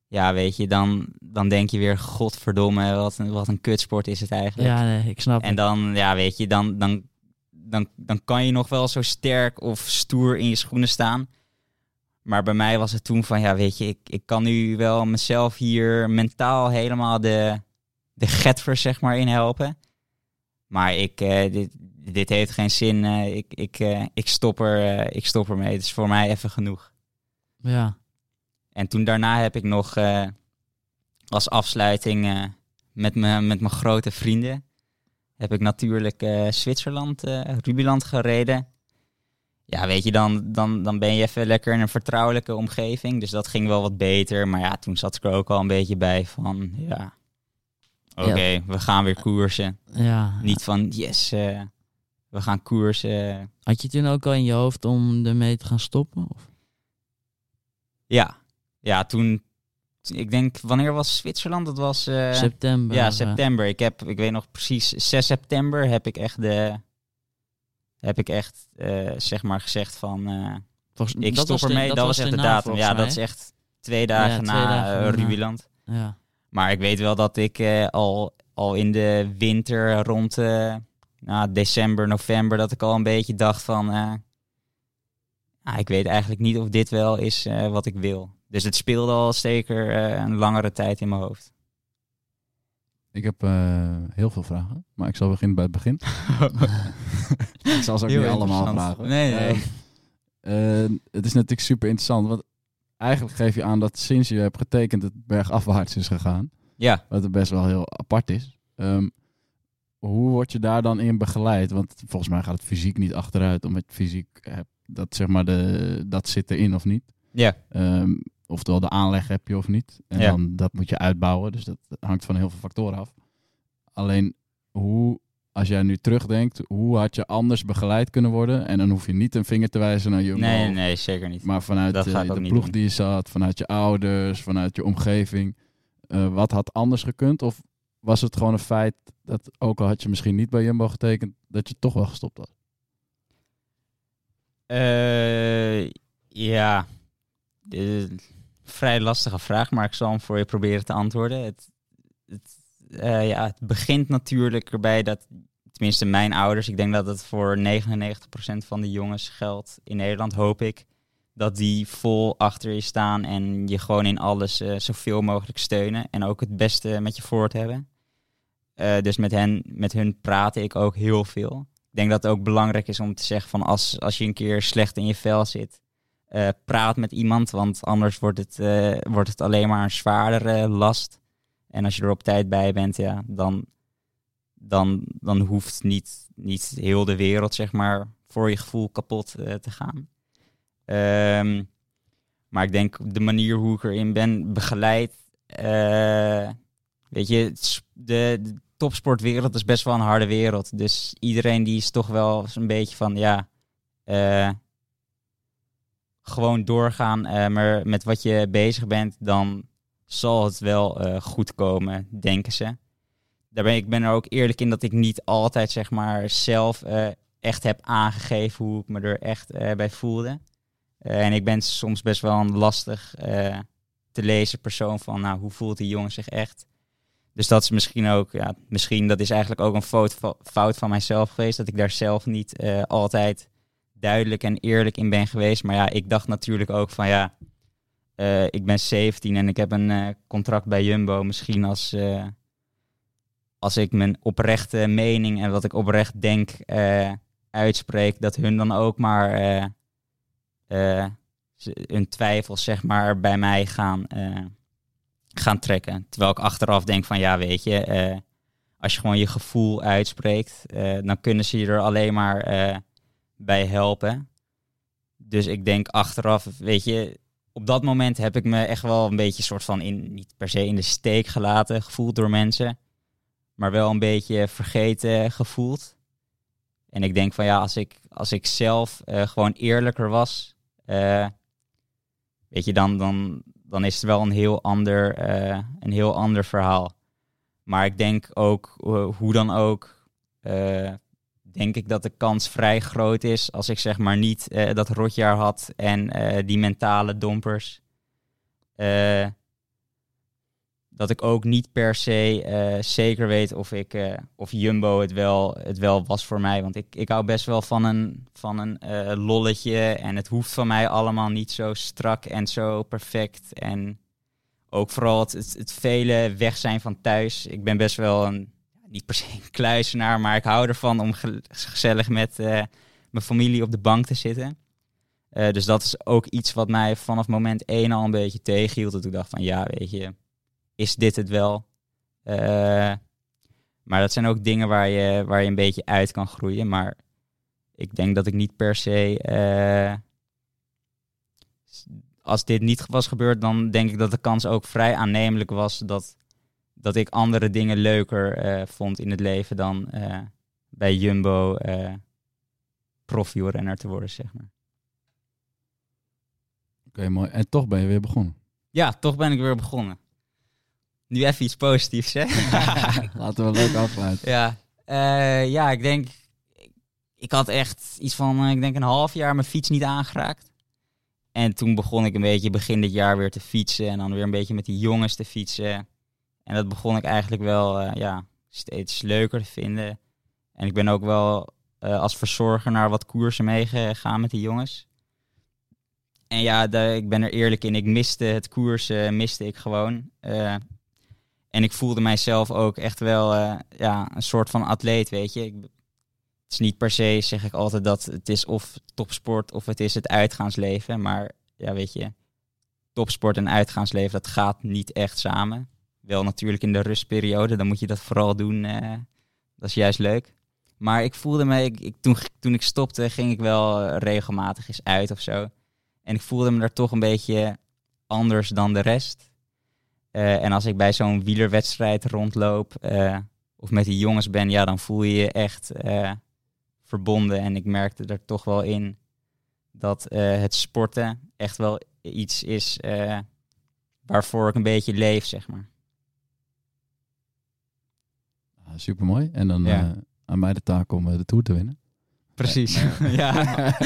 Ja, weet je, dan, dan denk je weer, godverdomme, wat een, wat een kutsport is het eigenlijk.
Ja, nee, ik snap
En dan, ja, weet je, dan, dan, dan, dan kan je nog wel zo sterk of stoer in je schoenen staan. Maar bij mij was het toen van, ja, weet je, ik, ik kan nu wel mezelf hier mentaal helemaal de, de getver, zeg maar, in helpen. Maar ik, eh, dit, dit heeft geen zin. eh, ik, ik, eh, ik, stop er, ik stop ermee. Het is voor mij even genoeg.
Ja,
En toen daarna heb ik nog als afsluiting met, me, met mijn grote vrienden... heb ik natuurlijk Zwitserland, Rubiland gereden. Ja, weet je, dan, dan, dan ben je even lekker in een vertrouwelijke omgeving. Dus dat ging wel wat beter. Maar ja, toen zat ik er ook al een beetje bij van... ja, oké, we gaan weer koersen.
ja.
Niet van, yes, eh, we gaan koersen.
Had je toen ook al in je hoofd om ermee te gaan stoppen? Of?
Ja, ja toen... Ik denk, wanneer was Zwitserland? Dat was... eh,
september.
Ja, september. Ik heb, ik weet nog precies, 6 september heb ik echt de, heb ik echt eh, zeg maar gezegd van
Volgens,
ik
dat
stop
was de-
ermee. Dat, was echt de datum. Ja,
mij.
dat is echt twee dagen
twee
na
dagen. Ja.
Maar ik weet wel dat ik eh, al, al in de winter rond eh, nou, december, november, dat ik al een beetje dacht van... eh, ah, ik weet eigenlijk niet of dit wel is eh, wat ik wil. Dus het speelde al zeker eh, een langere tijd in mijn hoofd.
Ik heb eh, heel veel vragen, maar ik zal beginnen bij het begin. [LAUGHS] [LAUGHS] ik zal ze ook
Heel
niet allemaal vragen.
Nee, nee.
Eh, eh, het is natuurlijk super interessant, want eigenlijk geef je aan dat sinds je hebt getekend het bergafwaarts is gegaan.
Ja,
Wat er best wel heel apart is. Ehm, hoe word je daar dan in begeleid? Want volgens mij gaat het fysiek niet achteruit, omdat je fysiek hebt, dat, zeg maar de, dat zit erin of niet.
ja.
Ehm, oftewel de aanleg heb je of niet. En
Ja.
dan dat moet je uitbouwen. Dus dat hangt van heel veel factoren af. Alleen hoe, als jij nu terugdenkt, hoe had je anders begeleid kunnen worden? En dan hoef je niet een vinger te wijzen naar je
Nee, nee, zeker niet.
maar vanuit
Dat
eh, de ploeg die je zat, vanuit je ouders, vanuit je omgeving. eh, wat had anders gekund? Of was het gewoon een feit dat, ook al had je misschien niet bij Jumbo getekend, dat je toch wel gestopt had?
Eh, ja, Eh, vrij lastige vraag, maar ik zal hem voor je proberen te antwoorden. Het, het, eh, ja, het begint natuurlijk erbij dat, tenminste mijn ouders, ik denk dat het voor 99% van de jongens geldt in Nederland, hoop ik, dat die vol achter je staan en je gewoon in alles eh, zoveel mogelijk steunen en ook het beste met je voor te hebben. Eh, dus met hen, met hun praatte ik ook heel veel. Ik denk dat het ook belangrijk is om te zeggen van als, als je een keer slecht in je vel zit, praat met iemand, want anders wordt het, wordt het alleen maar een zwaardere last. En als je er op tijd bij bent, ja, dan, dan, dan hoeft niet, niet heel de wereld, zeg maar, voor je gevoel kapot eh, te gaan. Ehm, maar ik denk de manier hoe ik erin ben begeleid. eh, weet je, de, topsportwereld is best wel een harde wereld. Dus iedereen die is toch wel een beetje van ja. eh, gewoon doorgaan maar met wat je bezig bent, dan zal het wel eh, goed komen, denken ze. Daar ben ik ben er ook eerlijk in dat ik niet altijd zeg maar zelf eh, echt heb aangegeven hoe ik me er echt eh, bij voelde. En ik ben soms best wel een lastig te lezen persoon van nou, hoe voelt die jongen zich echt. Dus dat is misschien ook, ja, misschien dat is eigenlijk ook een fout, fout van mijzelf geweest, dat ik daar zelf niet altijd duidelijk en eerlijk in ben geweest. Maar ja, ik dacht natuurlijk ook van ja, eh, ik ben 17 en ik heb een eh, contract bij Jumbo. Misschien als, eh, als ik mijn oprechte mening en wat ik oprecht denk uitspreek, dat hun dan ook maar hun twijfels zeg maar bij mij gaan, gaan trekken. Terwijl ik achteraf denk van ja, weet je, als je gewoon je gevoel uitspreekt, dan kunnen ze je er alleen maar bij helpen. Dus ik denk achteraf, weet je, op dat moment heb ik me echt wel een beetje soort van in, niet per se in de steek gelaten, gevoeld door mensen, maar wel een beetje vergeten gevoeld. En ik denk van ja, als ik, als ik zelf eh, gewoon eerlijker was, eh, weet je, dan, dan, dan is het wel een heel ander, eh, een heel ander verhaal. Maar ik denk ook, hoe dan ook, denk ik dat de kans vrij groot is als ik zeg maar niet eh, dat rotjaar had en eh, die mentale dompers. eh, dat ik ook niet per se zeker weet of, ik, of Jumbo het wel, het wel was voor mij. Want ik, ik hou best wel van een, van een lolletje. En het hoeft van mij allemaal niet zo strak en zo perfect. En ook vooral het, het, het vele weg zijn van thuis. Ik ben best wel een, niet per se een kluisenaar, maar ik hou ervan om ge- gezellig met eh, mijn familie op de bank te zitten. Eh, dus dat is ook iets wat mij vanaf moment één al een beetje tegenhield. Dat ik dacht van ja, weet je, is dit het wel? Eh, maar dat zijn ook dingen waar je, waar je een beetje uit kan groeien. Maar ik denk dat ik niet per se. als dit niet was gebeurd, dan denk ik dat de kans ook vrij aannemelijk was dat, dat ik andere dingen leuker eh, vond in het leven dan eh, bij Jumbo eh profielrenner te worden, zeg maar.
Oké, mooi. En toch ben je weer begonnen.
Ja, toch ben ik weer begonnen. Nu even iets positiefs, hè? [LAUGHS]
Laten we leuk afsluiten.
Ja, ja ik denk... ik had echt iets van, ik denk een half jaar mijn fiets niet aangeraakt. En toen begon ik een beetje begin dit jaar weer te fietsen. En dan weer een beetje met die jongens te fietsen. En dat begon ik eigenlijk wel eh, ja, steeds leuker te vinden. En ik ben ook wel eh, als verzorger naar wat koersen meegegaan met die jongens. En ja, de- ik ben er eerlijk in. Ik miste het koersen, miste ik gewoon. Eh, en ik voelde mijzelf ook echt wel eh, ja, een soort van atleet, weet je. Ik, het is niet per se, zeg ik altijd, dat het is of topsport of het is het uitgaansleven. Maar ja, weet je, topsport en uitgaansleven, dat gaat niet echt samen. Wel natuurlijk in de rustperiode, dan moet je dat vooral doen. eh, dat is juist leuk. Maar ik voelde me, ik, ik- toen, toen ik stopte, ging ik wel eh, regelmatig eens uit of zo. En ik voelde me daar toch een beetje anders dan de rest. Eh, en als ik bij zo'n wielerwedstrijd rondloop of met die jongens ben, ja, dan voel je je echt verbonden. En ik merkte er toch wel in dat het sporten echt wel iets is waarvoor ik een beetje leef, zeg maar.
Ah, supermooi. En dan
Ja.
eh, aan mij de taak om eh, de Tour te winnen.
Precies. ja. [LAUGHS] [LAUGHS]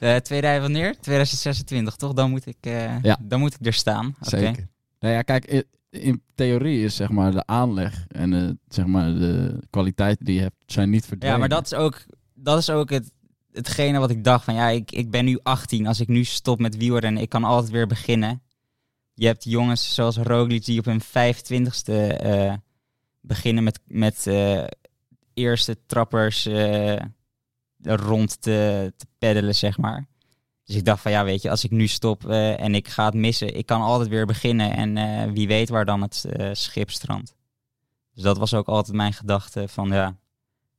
Eh 2000 wanneer? 2026, toch? Dan moet ik, eh,
Ja.
dan moet ik er staan. Oké.
Zeker. Nou ja, kijk, in theorie is zeg maar de aanleg en zeg maar de kwaliteiten die je hebt, zijn niet verdwenen.
Ja, maar dat is ook, dat is ook het, hetgene wat ik dacht van ja, ik, ik ben nu 18. Als ik nu stop met wielrennen, ik kan altijd weer beginnen. Je hebt jongens zoals Roglic die op hun 25ste eh, beginnen met, met eh, eerste trappers eh, rond te, te peddelen, zeg maar. Dus ik dacht van ja, weet je, als ik nu stop eh, en ik ga het missen, ik kan altijd weer beginnen. En wie weet waar dan het schip strandt. Dus dat was ook altijd mijn gedachte van ja,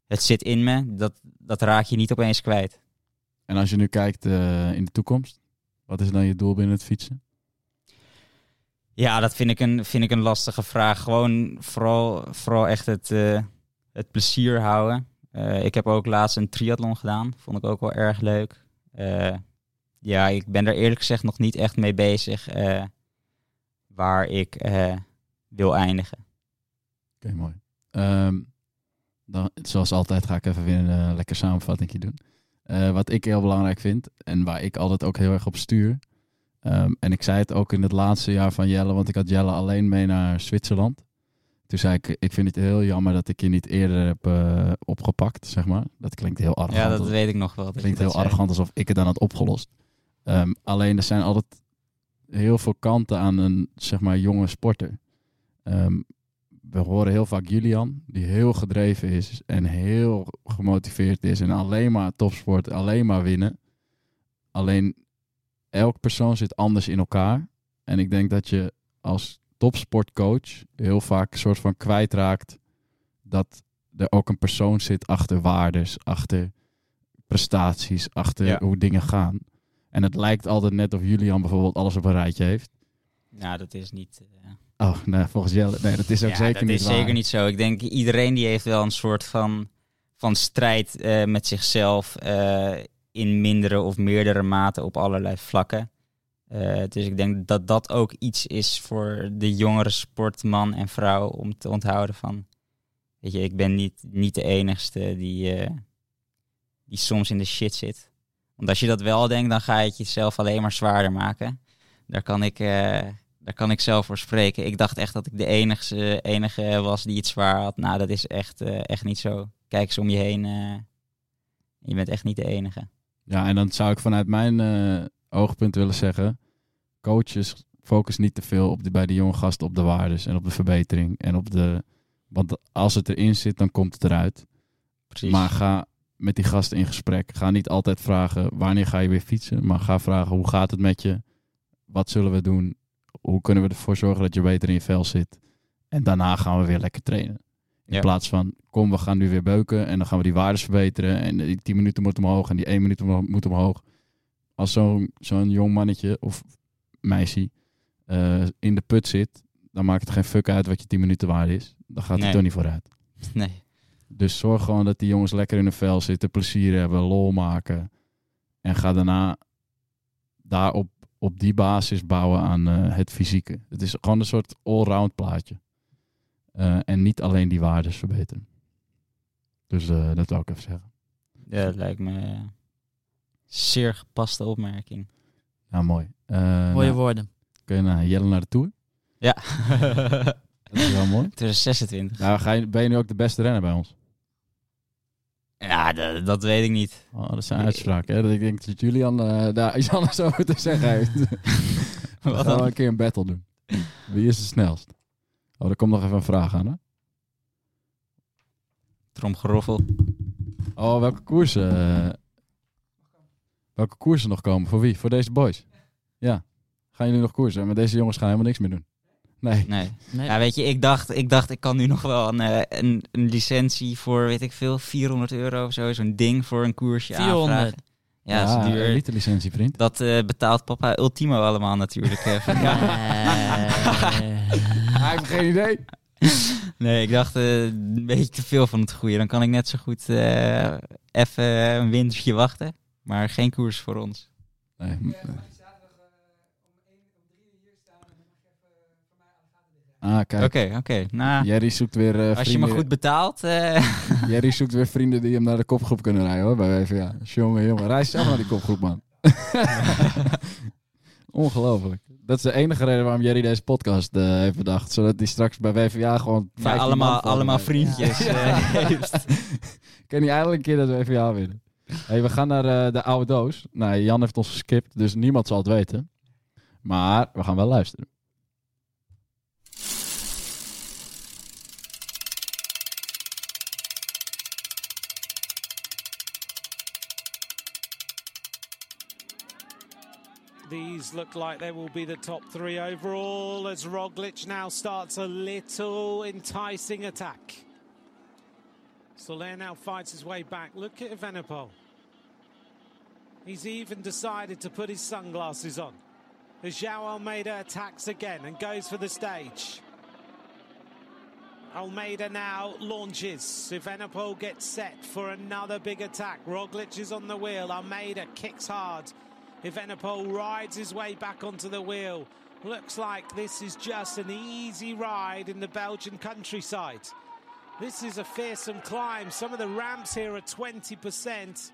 het zit in me, dat, dat raak je niet opeens kwijt.
En als je nu kijkt in de toekomst, wat is dan je doel binnen het fietsen?
Ja, dat vind ik een, vind ik een lastige vraag. Gewoon vooral, vooral echt het, eh, het plezier houden. Eh, ik heb ook laatst een triathlon gedaan. Vond ik ook wel erg leuk. Eh, ja, ik ben er eerlijk gezegd nog niet echt mee bezig waar ik wil eindigen.
Oké, mooi. Ehm, dan, zoals altijd ga ik even weer een lekker samenvatting doen. Wat ik heel belangrijk vind en waar ik altijd ook heel erg op stuur. Ehm, en ik zei het ook in het laatste jaar van Jelle, want ik had Jelle alleen mee naar Zwitserland. Toen zei ik, ik vind het heel jammer dat ik je niet eerder heb eh, opgepakt, zeg maar. Dat klinkt heel arrogant.
Ja, dat
als-
weet ik nog wel. dat
klinkt heel arrogant alsof ik het dan had opgelost. Ehm, alleen er zijn altijd heel veel kanten aan een zeg maar jonge sporter. Ehm, we horen heel vaak Julian, die heel gedreven is en heel gemotiveerd is en alleen maar topsport, alleen maar winnen. Alleen elk persoon zit anders in elkaar. En ik denk dat je als topsportcoach heel vaak een soort van kwijtraakt dat er ook een persoon zit achter waardes, achter prestaties, achter
Ja.
hoe dingen gaan. En het lijkt altijd net of Julian bijvoorbeeld alles op een rijtje heeft.
Nou, dat is niet... eh,
Oh, nee, volgens Jelle. Nee, dat is ook
ja,
zeker
dat
niet
is
waar.
zeker niet zo. Ik denk iedereen die heeft wel een soort van, van strijd eh, met zichzelf eh, in mindere of meerdere mate op allerlei vlakken. Eh, dus ik denk dat dat ook iets is voor de jongere sportman en vrouw om te onthouden van, weet je, ik ben niet, niet de enigste die, eh, die soms in de shit zit. Want als je dat wel denkt, dan ga je het jezelf alleen maar zwaarder maken. Daar kan ik, eh, daar kan ik zelf voor spreken. Ik dacht echt dat ik de enige, enige was die het zwaar had. Nou, dat is echt, echt niet zo. Kijk eens om je heen. je bent echt niet de enige.
Ja, en dan zou ik vanuit mijn eh, oogpunt willen zeggen: coaches focus niet te veel op de, bij de jonge gasten op de waardes en op de verbetering en op de. Want als het erin zit, dan komt het eruit.
Precies.
Maar ga met die gasten in gesprek. Ga niet altijd vragen wanneer ga je weer fietsen, maar ga vragen hoe gaat het met je? Wat zullen we doen? Hoe kunnen we ervoor zorgen dat je beter in je vel zit? En daarna gaan we weer lekker trainen. In
Ja.
plaats van, kom, we gaan nu weer beuken en dan gaan we die waardes verbeteren. En die 10 minuten moet omhoog en die 1 minuut moet omhoog. Als zo'n zo'n jong mannetje of meisje eh, in de put zit, dan maakt het geen fuck uit wat je 10 minuten waard is. Dan gaat het
Nee.
toch niet vooruit.
Nee.
Dus zorg gewoon dat die jongens lekker in hun vel zitten, plezier hebben, lol maken. En ga daarna daarop op die basis bouwen aan eh, het fysieke. Het is gewoon een soort allround plaatje. Eh, en niet alleen die waardes verbeteren. Dus eh, dat wil ik even zeggen.
Ja, dat lijkt me eh, zeer gepaste opmerking.
Ja, mooi. Eh,
Mooie
nou,
woorden.
kun je naar Jelle naar de Tour?
Ja. [LAUGHS]
Dat is wel mooi.
2026.
Nou, ga je, ben je nu ook de beste renner bij ons?
Ja, dat, dat weet ik niet.
Oh, dat zijn uitspraken. Hè? Dat ik denk dat Julian eh, daar iets anders over te zeggen heeft. [LAUGHS] We
Wat
gaan een keer een battle doen. Wie is de snelst? Oh, er komt nog even een vraag aan, hè?
Tromgeroffel.
Oh, welke koersen? eh, welke koersen nog komen? Voor wie? Voor deze boys? Ja. Gaan jullie nog koersen? Maar deze jongens gaan helemaal niks meer doen. Nee.
Nee.
Nee.
Ja, weet je, ik dacht, ik dacht, ik kan nu nog wel een, eh, een, een licentie voor, weet ik veel, 400 euro of zo. Zo'n ding voor een koersje
400.
aanvragen. Ja, dat is duur.
elite licentie, vriend.
Dat eh, betaalt papa Ultimo allemaal natuurlijk. eh, van- [LAUGHS]
Hij heeft geen idee. [LAUGHS]
Nee, ik dacht eh, een beetje te veel van het goede. Dan kan ik net zo goed eh, even een wintertje wachten. Maar geen koers voor ons.
Nee. Ah, kijk.
Oké, oké. Nou,
Jerry zoekt weer eh,
als je me goed betaalt... eh,
Jerry zoekt weer vrienden die hem naar de kopgroep kunnen rijden hoor, bij WVA. Jongen, jongen, reis zelf naar die kopgroep, man. [LAUGHS] Ongelooflijk. Dat is de enige reden waarom Jerry deze podcast eh, heeft bedacht. Zodat hij straks bij WVA gewoon
ja,
15
allemaal, allemaal [LAUGHS]
heeft.
vriendjes eh, heeft.
Kan hij eindelijk een keer dat WVA winnen. Hey, we gaan naar eh, de oude doos. Nou, Jan heeft ons geskipt, dus niemand zal het weten. Maar we gaan wel luisteren.
These look like they will be the top three overall as Roglic now starts a little enticing attack. Soler now fights his way back. Look at Evenepoel. He's even decided to put his sunglasses on. As João Almeida attacks again and goes for the stage. Almeida now launches. Evenepoel gets set for another big attack. Roglic is on the wheel. Almeida kicks hard. Evenepoel rides his way back onto the wheel. Looks like this is just an easy ride in the Belgian countryside. This is a fearsome climb. Some of the ramps here are 20%.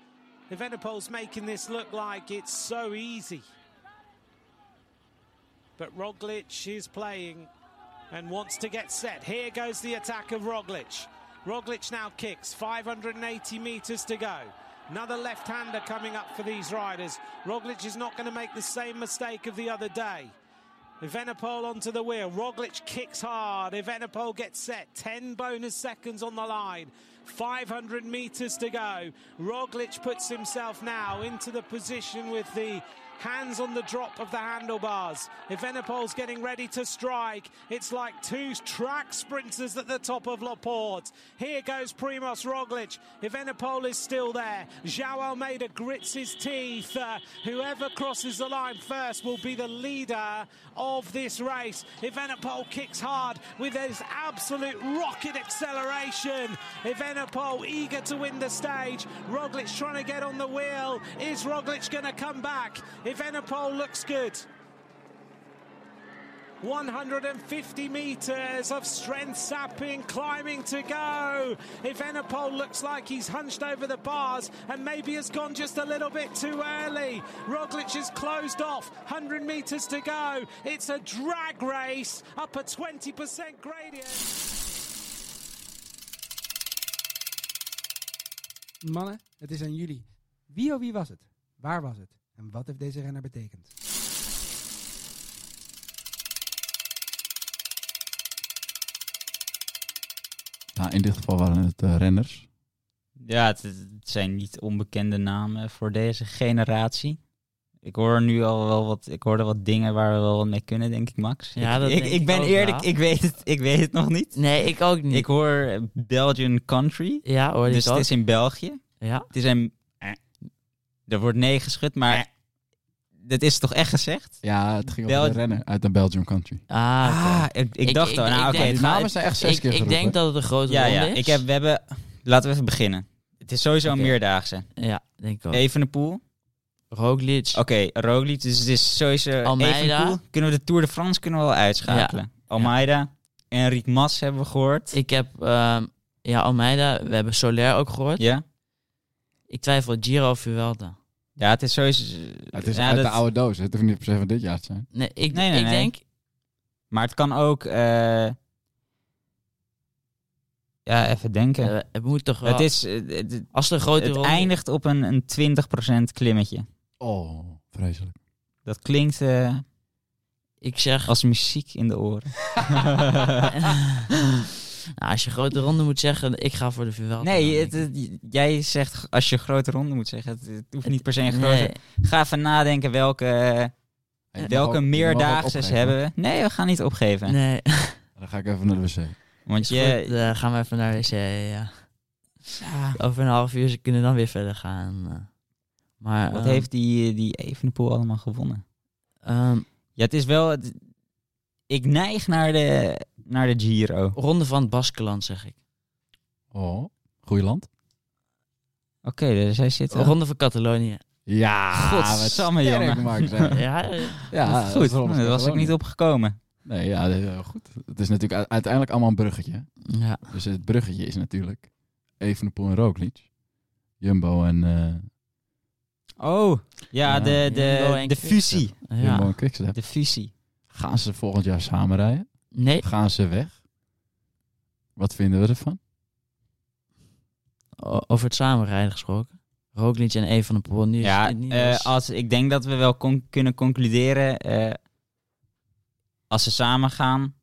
Evenepoel's making this look like it's so easy. But Roglic is playing and wants to get set. Here goes the attack of Roglic. Roglic now kicks, 580 metres to go. Another left hander coming up for these riders. Roglic is not going to make the same mistake of the other day. Evenepoel onto the wheel. Roglic kicks hard. Evenepoel gets set. 10 bonus seconds on the line. 500 metres to go. Roglic puts himself now into the position with the hands on the drop of the handlebars. Evenepoel's getting ready to strike. It's like two track sprinters at the top of Laporte. Here goes Primoz Roglic. Evenepoel is still there. João Almeida grits his teeth. Uh, whoever crosses the line first will be the leader of this race. Evenepoel kicks hard with his absolute rocket acceleration. Eager to win the stage. Roglic trying to get on the wheel. Is Roglic going to come back? If Evenepoel looks good. 150 meters of strength sapping, climbing to go. Evenepoel looks like he's hunched over the bars and maybe has gone just a little bit too early. Roglic is closed off, 100 meters to go. It's a drag race up a 20% gradient.
Mannen, het is aan jullie. Wie of wie was het? Waar was het? En wat heeft deze renner betekend?
Nou, in dit geval waren het eh, renners.
Ja, het, het zijn niet onbekende namen voor deze generatie. Ik hoor nu al wel wat, ik hoorde wat dingen waar we wel wat mee kunnen, denk ik, Max.
Ja,
ik,
dat
ik,
denk
ik
ik
ben
ook
eerlijk,
wel.
ik weet, het, ik weet het nog niet.
Nee, ik ook niet.
Ik hoor Belgian Country,
ja, hoor
dus
ik
het
ook.
is in België.
Ja.
Het is een... Er wordt nee geschud, maar dat is toch echt gezegd?
Ja, het ging
Bel-
over een renner uit een Belgium country.
Ah.
Ah, ik, ik dacht al, nou oké, gaat-
namen zijn echt zes
ik,
keer
ik
geroepen.
denk dat het een grote
Ja,
ronde
ja,
is.
ik heb, we hebben... Laten we even beginnen. Het is sowieso een meerdaagse.
Ja, denk ik ook.
Evenepoel.
Roglic.
Oké, Roglic, dus het is sowieso
Almeida.
Evenepoel. Kunnen we de Tour de France kunnen we wel uitschakelen. Almeida. Enric Mas hebben we gehoord.
Ik heb, ehm, ja, Almeida. We hebben Soler ook gehoord.
ja?
Ik twijfel Giro of Vuelta.
Ja, het is sowieso...
Het is
ja,
uit de oude doos. Het hoeft niet per se van dit jaar te zijn.
Nee, ik,
Nee, nee,
ik
nee.
denk...
Maar het kan ook... eh, ja, even denken.
eh, het moet toch wel...
het is... eh, het,
als er een grote
het
ronde-
eindigt op een, een 20% klimmetje.
Oh, vreselijk.
Dat klinkt eh,
Ik zeg...
als muziek in de oren. [LAUGHS]
nou, als je grote ronde moet zeggen, ik ga voor de Vuelta.
Nee, het, jij zegt als je grote ronde moet zeggen. Het, het hoeft niet per se een grote...
Nee,
Ga even nadenken welke, welke
ook-
meerdaagses
opgeven.
hebben we. Nee, we gaan niet opgeven.
nee. [LAUGHS]
Dan ga ik even naar de wc.
Want je...
eh, gaan we even naar de wc, ja. Over een half uur ze kunnen dan weer verder gaan. Eh. Maar,
Wat
ehm,
heeft die, die Evenepoel allemaal gewonnen?
ehm,
Ja, het is wel... het- ik neig naar de, naar de Giro. Oké,
ronde van het Baskeland, zeg ik.
Oh, goeie land.
dus hij zit...
Ah,
Ronde van Catalonië.
Ja,
Godsamme,
sterk,
jongen.
Hè. [LAUGHS]
Ja, eh,
ja,
Goed,
dat is
daar was ik niet opgekomen.
Nee, ja, dat is wel goed. Het is natuurlijk uiteindelijk allemaal een bruggetje.
ja.
Dus het bruggetje is natuurlijk Evenepoel en Roglic. Jumbo en, eh
Oh, ja, de, de, de fusie.
Jumbo
ja.
en Quickstep.
De fusie.
Gaan ze volgend jaar samen rijden?
Nee,
Gaan ze weg? Wat vinden we ervan?
o- over het samenrijden gesproken. Roglic en een van de Poel. Nu is
Ja,
het niet
eh,
als-
ik denk dat we wel con- kunnen concluderen eh, als ze samen gaan.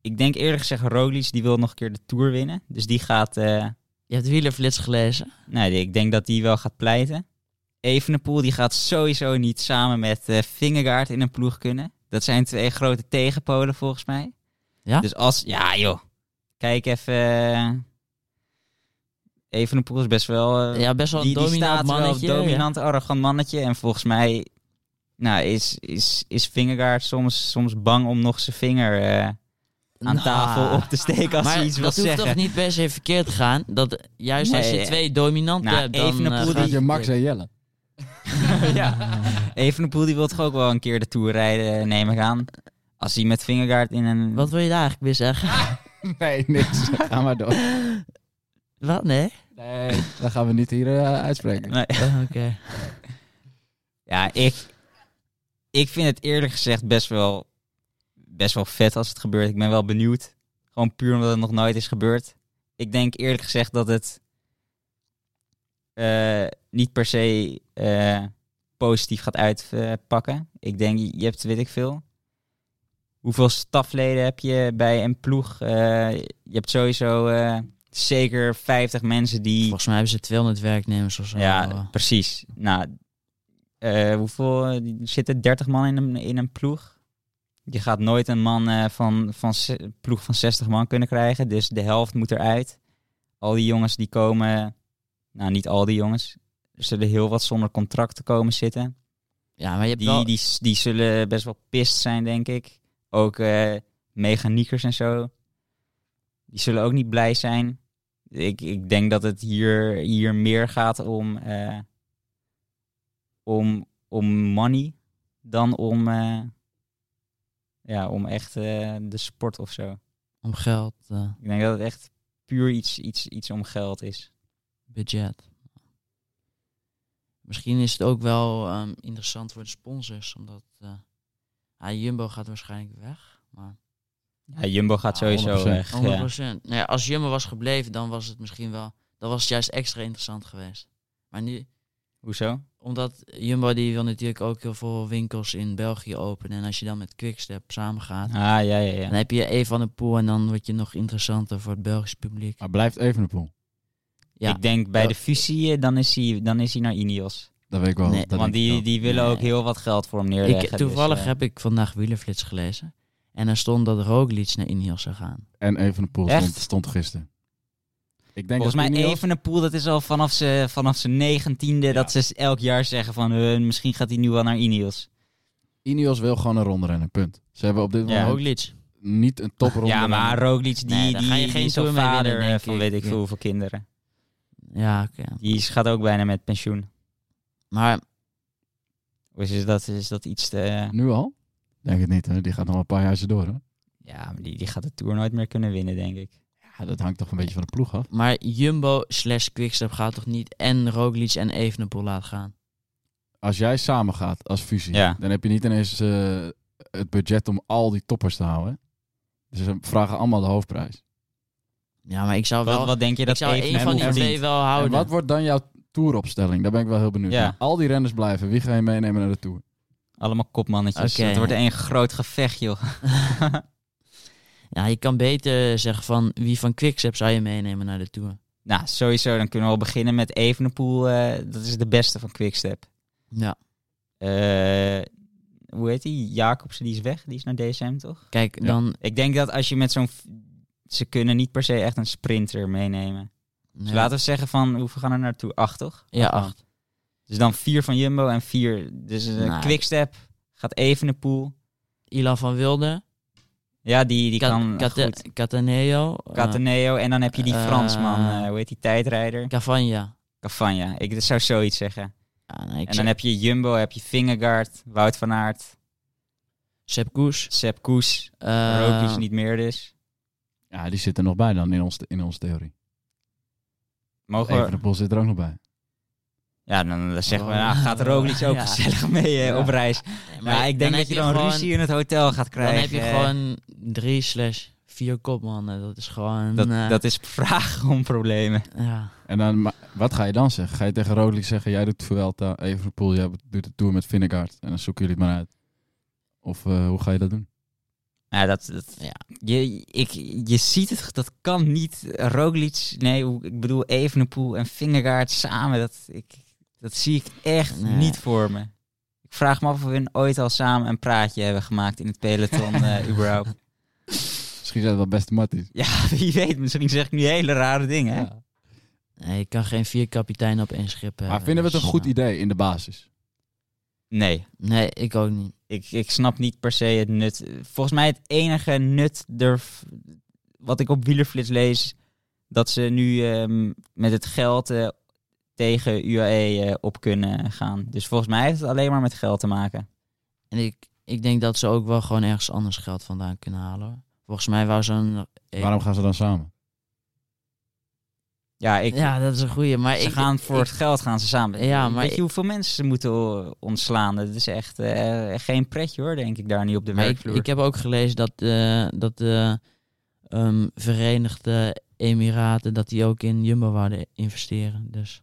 Ik denk eerlijk gezegd, Roglic die wil nog een keer de Tour winnen. Dus die gaat, eh,
Je hebt wielerflits gelezen.
nee, ik denk dat die wel gaat pleiten. Evenepoel die gaat sowieso niet samen met eh Vingegaard in een ploeg kunnen. Dat zijn twee grote tegenpolen volgens mij.
Ja?
Dus als, ja joh, kijk even. eh, Evenepoel is best wel... eh,
Ja, best wel een
die, die
dominant
staat
mannetje.
dominant, arrogant mannetje. En volgens mij nou, is, is, is Vingegaard soms, soms bang om nog zijn vinger eh, aan
Nou,
tafel op te steken als
maar
hij iets wil
dat hoeft
zeggen.
toch niet per se verkeerd te gaan? Dat, juist als je twee dominanten
Nou,
hebt, dan...
Evenepoel
eh,
die-
je Max en Jelle? [LAUGHS]
ja. Evenepoel die wil toch ook wel een keer de Tour rijden, neem ik aan. Als hij met Vingegaard in een...
Wat wil je daar eigenlijk weer zeggen? [LAUGHS]
Nee, niks. Ga maar door.
Wat? Nee?
Nee, dat gaan we niet hier eh, uitspreken.
Nee.
Oh, Oké. [LAUGHS]
Ja, ik, ik vind het eerlijk gezegd best wel, best wel vet als het gebeurt. Ik ben wel benieuwd. Gewoon puur omdat het nog nooit is gebeurd. Ik denk eerlijk gezegd dat het eh, niet per se eh, positief gaat uitpakken. ik denk, je hebt, weet ik veel. Hoeveel stafleden heb je bij een ploeg? Eh, je hebt sowieso zeker 50 mensen die...
Volgens mij hebben ze 200 werknemers of zo.
Ja, precies. Nou, hoeveel zitten 30 man in een, in een ploeg? Je gaat nooit een man van, van ploeg van 60 man kunnen krijgen, dus de helft moet eruit. Al die jongens die komen, nou niet al die jongens, er zullen heel wat zonder contract te komen zitten.
ja, maar je hebt
Die,
wel...
die, die zullen best wel pist zijn, denk ik. Ook eh, mechaniekers en zo. Die zullen ook niet blij zijn. Ik, ik denk dat het hier, hier meer gaat om, eh, om, om money dan om, eh, ja, om echt de sport of zo.
Om geld,
Ik denk dat het echt puur iets, iets, iets om geld is.
Budget. Misschien is het ook wel ehm, interessant voor de sponsors, omdat eh, ja, Jumbo gaat waarschijnlijk weg. Maar
Ja, Jumbo gaat
Ja,
sowieso
100%.
weg.
100%.
Ja.
Nou ja, als Jumbo was gebleven, dan was het misschien wel... Dan was het juist extra interessant geweest. Maar nu,
Hoezo?
omdat Jumbo die wil natuurlijk ook heel veel winkels in België openen. En als je dan met Quickstep samengaat,
Ah, ja, ja, ja.
dan heb je een van de pool en dan word je nog interessanter voor het Belgisch publiek.
Maar blijft Evenepoel.
Ja,
Ik denk bij
Ja.
de fusie, eh, dan is hij, dan is hij naar Ineos.
Dat weet ik wel.
Nee,
dat
Want die,
wel.
die willen
Nee.
ook heel wat geld voor hem neerleggen.
ik, toevallig
dus, eh,
heb ik vandaag Wielerflits gelezen. En er stond dat Roglic naar Ineos zou gaan.
En Evenepoel
Echt?
stond, stond gisteren. Ik denk
Volgens mij
Ineos-
Evenepoel, dat is al vanaf zijn vanaf zijn negentiende... dat ze elk jaar zeggen van... eh, misschien gaat hij nu wel naar Ineos.
Ineos wil gewoon een ronde rennen, punt. Ze hebben op dit
Ja.
moment
Roglic.
niet een topronde.
ja, maar. Roglic, die,
Nee, daar
die,
ga je
die
geen
is
mee
vader
winnen, denk
van
ik.
weet ik veel hoeveel kinderen.
Ja, oké.
Die is- gaat ook bijna met pensioen.
Maar
Of is dat, is dat iets te...
Nu al? Denk het niet, hè? Die gaat nog een paar jaar door, hè?
Ja, maar die, die gaat de Tour nooit meer kunnen winnen, denk ik.
Ja, Ja, dat hangt toch een beetje van de ploeg af.
Maar Jumbo slash Quickstep gaat toch niet en Roglic en Evenepoel laten gaan?
Als jij samen gaat als fusie,
Ja.
dan heb je niet ineens eh, het budget om al die toppers te houden. Dus ze vragen allemaal de hoofdprijs.
Ja, maar ik zou wel...
Wat, wat denk je
ik
dat
zou
even
één van die twee wel
En
houden.
wat wordt dan jouw touropstelling? Daar ben ik wel heel benieuwd
Ja.
naar. Al die renners blijven. Wie ga je meenemen naar de Tour?
Allemaal kopmannetjes. Het wordt één groot gevecht, joh. [LAUGHS] [LAUGHS]
Ja, je kan beter zeggen van wie van Quickstep zou je meenemen naar de Tour.
Nou, sowieso. Dan kunnen we al beginnen met Evenepoel. eh dat is de beste van Quickstep.
Ja,
Eh hoe heet die? Jacobsen, die is weg. Die is naar DSM, toch?
kijk,
Ja.
dan...
Ik denk dat als je met zo'n... Ze kunnen niet per se echt een sprinter meenemen. Dus laten we zeggen van... Hoeveel gaan er naartoe? Acht, toch?
Ja,
Acht. Dus dan vier van Jumbo en vier... Dus eh
Nou,
Quickstep gaat Evenepoel.
Ilan van Wilde,
Ja, die, die kan goed.
Cataneo, eh,
Cataneo. En dan heb je die
eh,
Fransman. eh, hoe heet die? Tijdrijder.
Cavagna.
Cavagna. Ik zou zoiets zeggen.
Ja, nee,
En dan heb je Jumbo, heb je Vingegaard, Wout van Aert,
Sepp Koes.
Sepp Koes,
eh,
Roglic niet meer dus.
Ja, die zit er nog bij dan in, ons, in onze theorie.
Mogen we...
Evenepoel zit er ook nog bij.
Ja, dan, dan zeggen we,
Oh.
nou, gaat Roglic ook [LAUGHS]
Ja.
gezellig mee eh,
Ja.
op reis.
nee,
Maar ik denk
dan
dat je dan
gewoon-
ruzie in het hotel gaat
Dan
krijgen.
heb je
eh.
gewoon drie slash vier kopmannen. Dat is gewoon...
Dat,
eh,
dat is vragen om problemen.
Ja.
En dan, maar wat ga je dan zeggen? Ga je tegen Roglic zeggen, jij doet Vuelta, Evenepoel, jij doet de Tour met Vingegaard. En dan zoeken jullie het maar uit. Of eh, hoe ga je dat doen?
Ja, dat, dat,
Ja.
Je, ik, je ziet het, dat kan niet. Roglic, nee, hoe- ik bedoel Evenepoel en Vingegaard samen. Dat, ik, dat zie ik echt
Nee.
niet voor me. Ik vraag me af of we ooit al samen een praatje hebben gemaakt in het peloton, [LAUGHS] eh, überhaupt.
Misschien zijn het wel beste matties.
Ja, wie weet, misschien zeg ik nu hele rare dingen. hè?
Ja.
Nee, je kan geen vier kapiteinen op één schip hebben.
Maar vinden we het een goed
eh,
idee in de basis?
Nee,
Nee, ik ook niet.
Ik, ik snap niet per se het nut. Volgens mij het enige nut er, wat ik op Wielerflits lees, dat ze nu ehm, met het geld eh, tegen UAE eh, op kunnen gaan. Dus volgens mij heeft het alleen maar met geld te maken.
En ik, ik denk dat ze ook wel gewoon ergens anders geld vandaan kunnen halen. Volgens mij wou zo'n...
Waarom gaan ze dan samen?
Ja, ik,
Ja, dat is een goeie. Maar
ze
ik,
gaan voor
ik-
het geld gaan ze samen.
Ja, maar
Weet je
ik-
hoeveel mensen ze moeten ontslaan? Dat is echt eh, geen pretje hoor, denk ik, daar niet op de werkvloer.
ik heb ook gelezen dat, eh, dat de ehm, Verenigde Emiraten dat die ook in Jumbo wouden investeren. Dus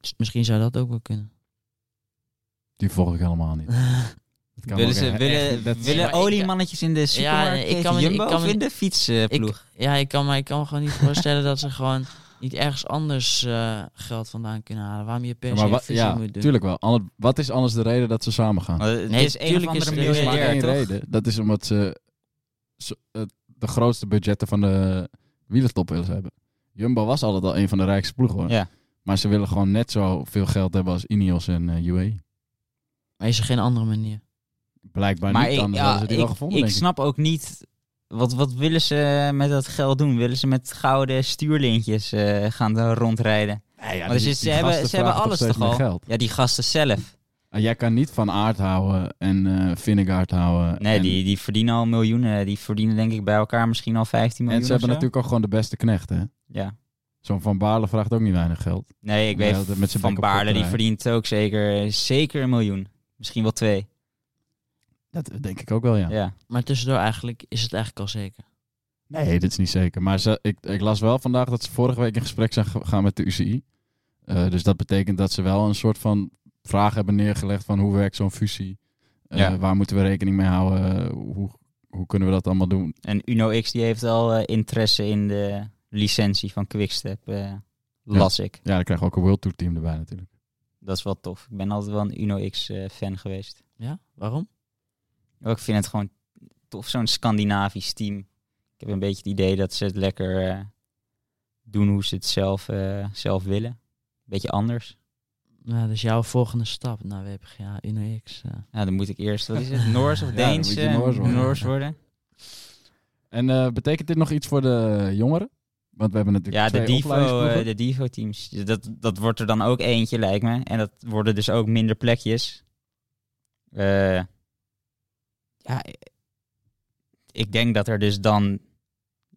Dus misschien zou dat ook wel kunnen.
Die volg ik helemaal niet. [LAUGHS]
Willen,
ook
ze,
echt-
willen,
dat-
willen oliemannetjes in de supermarkt
ik kan me-
Jumbo
ik kan
of in de fietsploeg?
Ik, ja, ik kan, maar ik kan me gewoon niet voorstellen dat ze gewoon niet ergens anders eh, geld vandaan kunnen halen. Waarom je per
Ja,
se
ja,
moet doen.
tuurlijk wel. Ander- wat is anders de reden dat ze samen gaan?
Nee,
is een of
is
andere
er-
is maar
miljardair,
één
toch?
reden. Dat is omdat ze de grootste budgetten van de wielertop willen hebben. Jumbo was altijd al een van de rijkste ploegen hoor.
Ja.
Maar ze willen gewoon net zo veel geld hebben als Ineos en eh UAE.
Maar is er geen andere manier?
Blijkbaar
Maar
niet,
ik,
anders
ja,
hadden ze die
ik,
wel gevonden
ik
ik.
snap ook niet... Wat, wat willen ze met dat geld doen? Willen ze met gouden stuurlintjes eh, gaan rondrijden?
Nee, ja,
Maar
die- die
ze hebben, ze hebben alles toch al?
Geld.
Ja, die gasten zelf.
Ah, jij kan niet van Aert houden en Vingegaard houden.
Nee,
en,
die, die verdienen al miljoenen. Die verdienen denk ik bij elkaar misschien al 15 miljoen
en ze hebben
zo.
natuurlijk ook gewoon de beste knechten. hè?
Ja.
Zo'n Van Baarle vraagt ook niet weinig geld.
Nee, ik weet
met
Van Baarle, die verdient ook zeker, zeker een miljoen. Misschien wel twee.
Dat denk ik ook wel, ja.
Ja.
Maar tussendoor eigenlijk is het eigenlijk al zeker.
Nee, dit is niet zeker. Maar ze, ik, ik las wel vandaag dat ze vorige week in gesprek zijn gegaan met de UCI. Eh, dus dat betekent dat ze wel een soort van vraag hebben neergelegd van hoe werkt zo'n fusie? Eh,
Ja.
Waar moeten we rekening mee houden? hoe, hoe kunnen we dat allemaal doen?
En Uno X die heeft al eh, interesse in de licentie van Quickstep. eh las ik.
Ja, dan krijgen we ook een World Tour team erbij natuurlijk.
Dat is wel tof. Ik ben altijd wel een Uno X eh, fan geweest.
Ja? Waarom?
Ook ik vind het gewoon tof, zo'n Scandinavisch team. Ik heb een beetje het idee dat ze het lekker eh, doen hoe ze het zelf, eh, zelf willen. Beetje anders.
Nou, dat is jouw volgende stap naar WPGA Uno X. eh.
Nou, dan moet ik eerst, wat is het, [LAUGHS] Noors of
Ja,
Deens? eh,
Noors worden.
Noors worden.
En eh, betekent dit nog iets voor de jongeren? Want we hebben natuurlijk
Ja, de
twee
Divo, de Divo teams. Dat, dat wordt er dan ook eentje, lijkt me. En dat worden dus ook minder plekjes. Eh, ja, ik denk dat er dus dan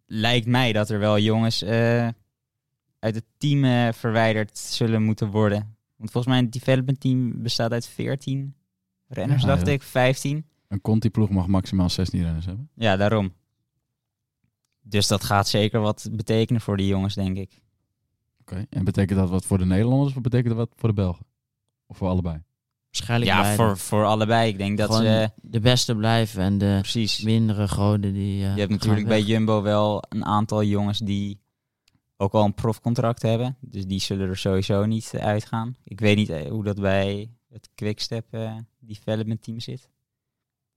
lijkt mij dat er wel jongens eh, uit het team eh, verwijderd zullen moeten worden. Want volgens mij het development team bestaat uit 14 renners,
Ja,
dacht
ja.
ik. 15.
Een Conti-ploeg mag maximaal 16 renners hebben.
Ja, daarom. Dus dat gaat zeker wat betekenen voor die jongens, denk ik.
Oké. En betekent dat wat voor de Nederlanders of betekent dat wat voor de Belgen? Of voor allebei?
Waarschijnlijk
Ja,
beide.
voor, voor allebei. Ik denk dat
Gewoon
ze...
de beste blijven en de
Precies.
mindere goden die. eh,
Je hebt natuurlijk bij. Jumbo wel een aantal jongens die ook al een profcontract hebben. Dus die zullen er sowieso niet eh, uitgaan. Ik weet niet eh, hoe dat bij het Quickstep eh, Development Team zit.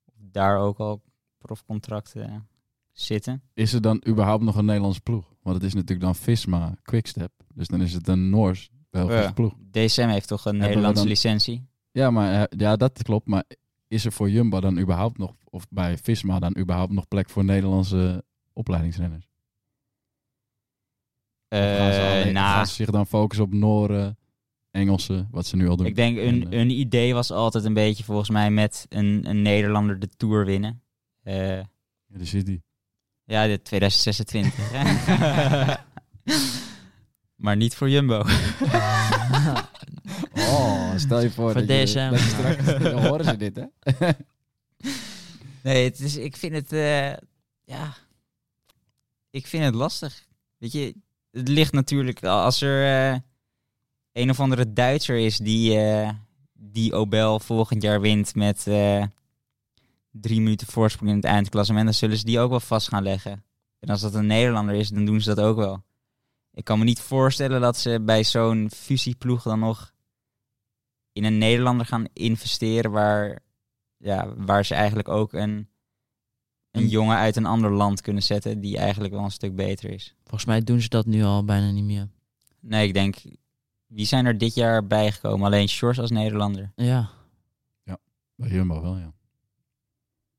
Of daar ook al profcontracten zitten.
Is er dan überhaupt nog een Nederlandse ploeg? Want het is natuurlijk dan Visma Quickstep. Dus dan is het een Noors-Belgische
Ja.
ploeg.
DSM heeft toch een Nederlandse
dan-
licentie?
Ja, maar eh, ja, dat klopt. Maar is er voor Jumbo dan überhaupt nog, of bij Visma dan überhaupt nog plek voor Nederlandse opleidingsrenners? Of gaan, ze alleen- gaan ze zich dan focussen op Nooren, Engelsen, wat ze nu al doen?
ik denk
En,
een,
eh,
een idee was altijd een beetje volgens mij met een, een Nederlander de Tour winnen. Eh,
ja, de City.
Ja, de 2026. [LAUGHS] [LAUGHS] maar niet voor Jumbo. [LAUGHS]
Oh, stel je voor.
Voor
dat je-
DSM.
dat je straks- dan horen ze dit, hè? [LAUGHS]
nee, het is, ik vind het... eh, ja, ik vind het lastig. Weet je, het ligt natuurlijk... Als er eh, een of andere Duitser is die, eh, die Obel volgend jaar wint met eh, drie minuten voorsprong in het eindklassement, dan zullen ze die ook wel vast gaan leggen. En als dat een Nederlander is, dan doen ze dat ook wel. Ik kan me niet voorstellen dat ze bij zo'n fusieploeg dan nog in een Nederlander gaan investeren waar, ja, waar ze eigenlijk ook een, een jongen uit een ander land kunnen zetten die eigenlijk wel een stuk beter is.
Volgens mij doen ze dat nu al bijna niet meer.
Nee, ik denk, wie zijn er dit jaar bijgekomen? Alleen Shores als Nederlander.
Ja.
Bij Jumbo wel, ja.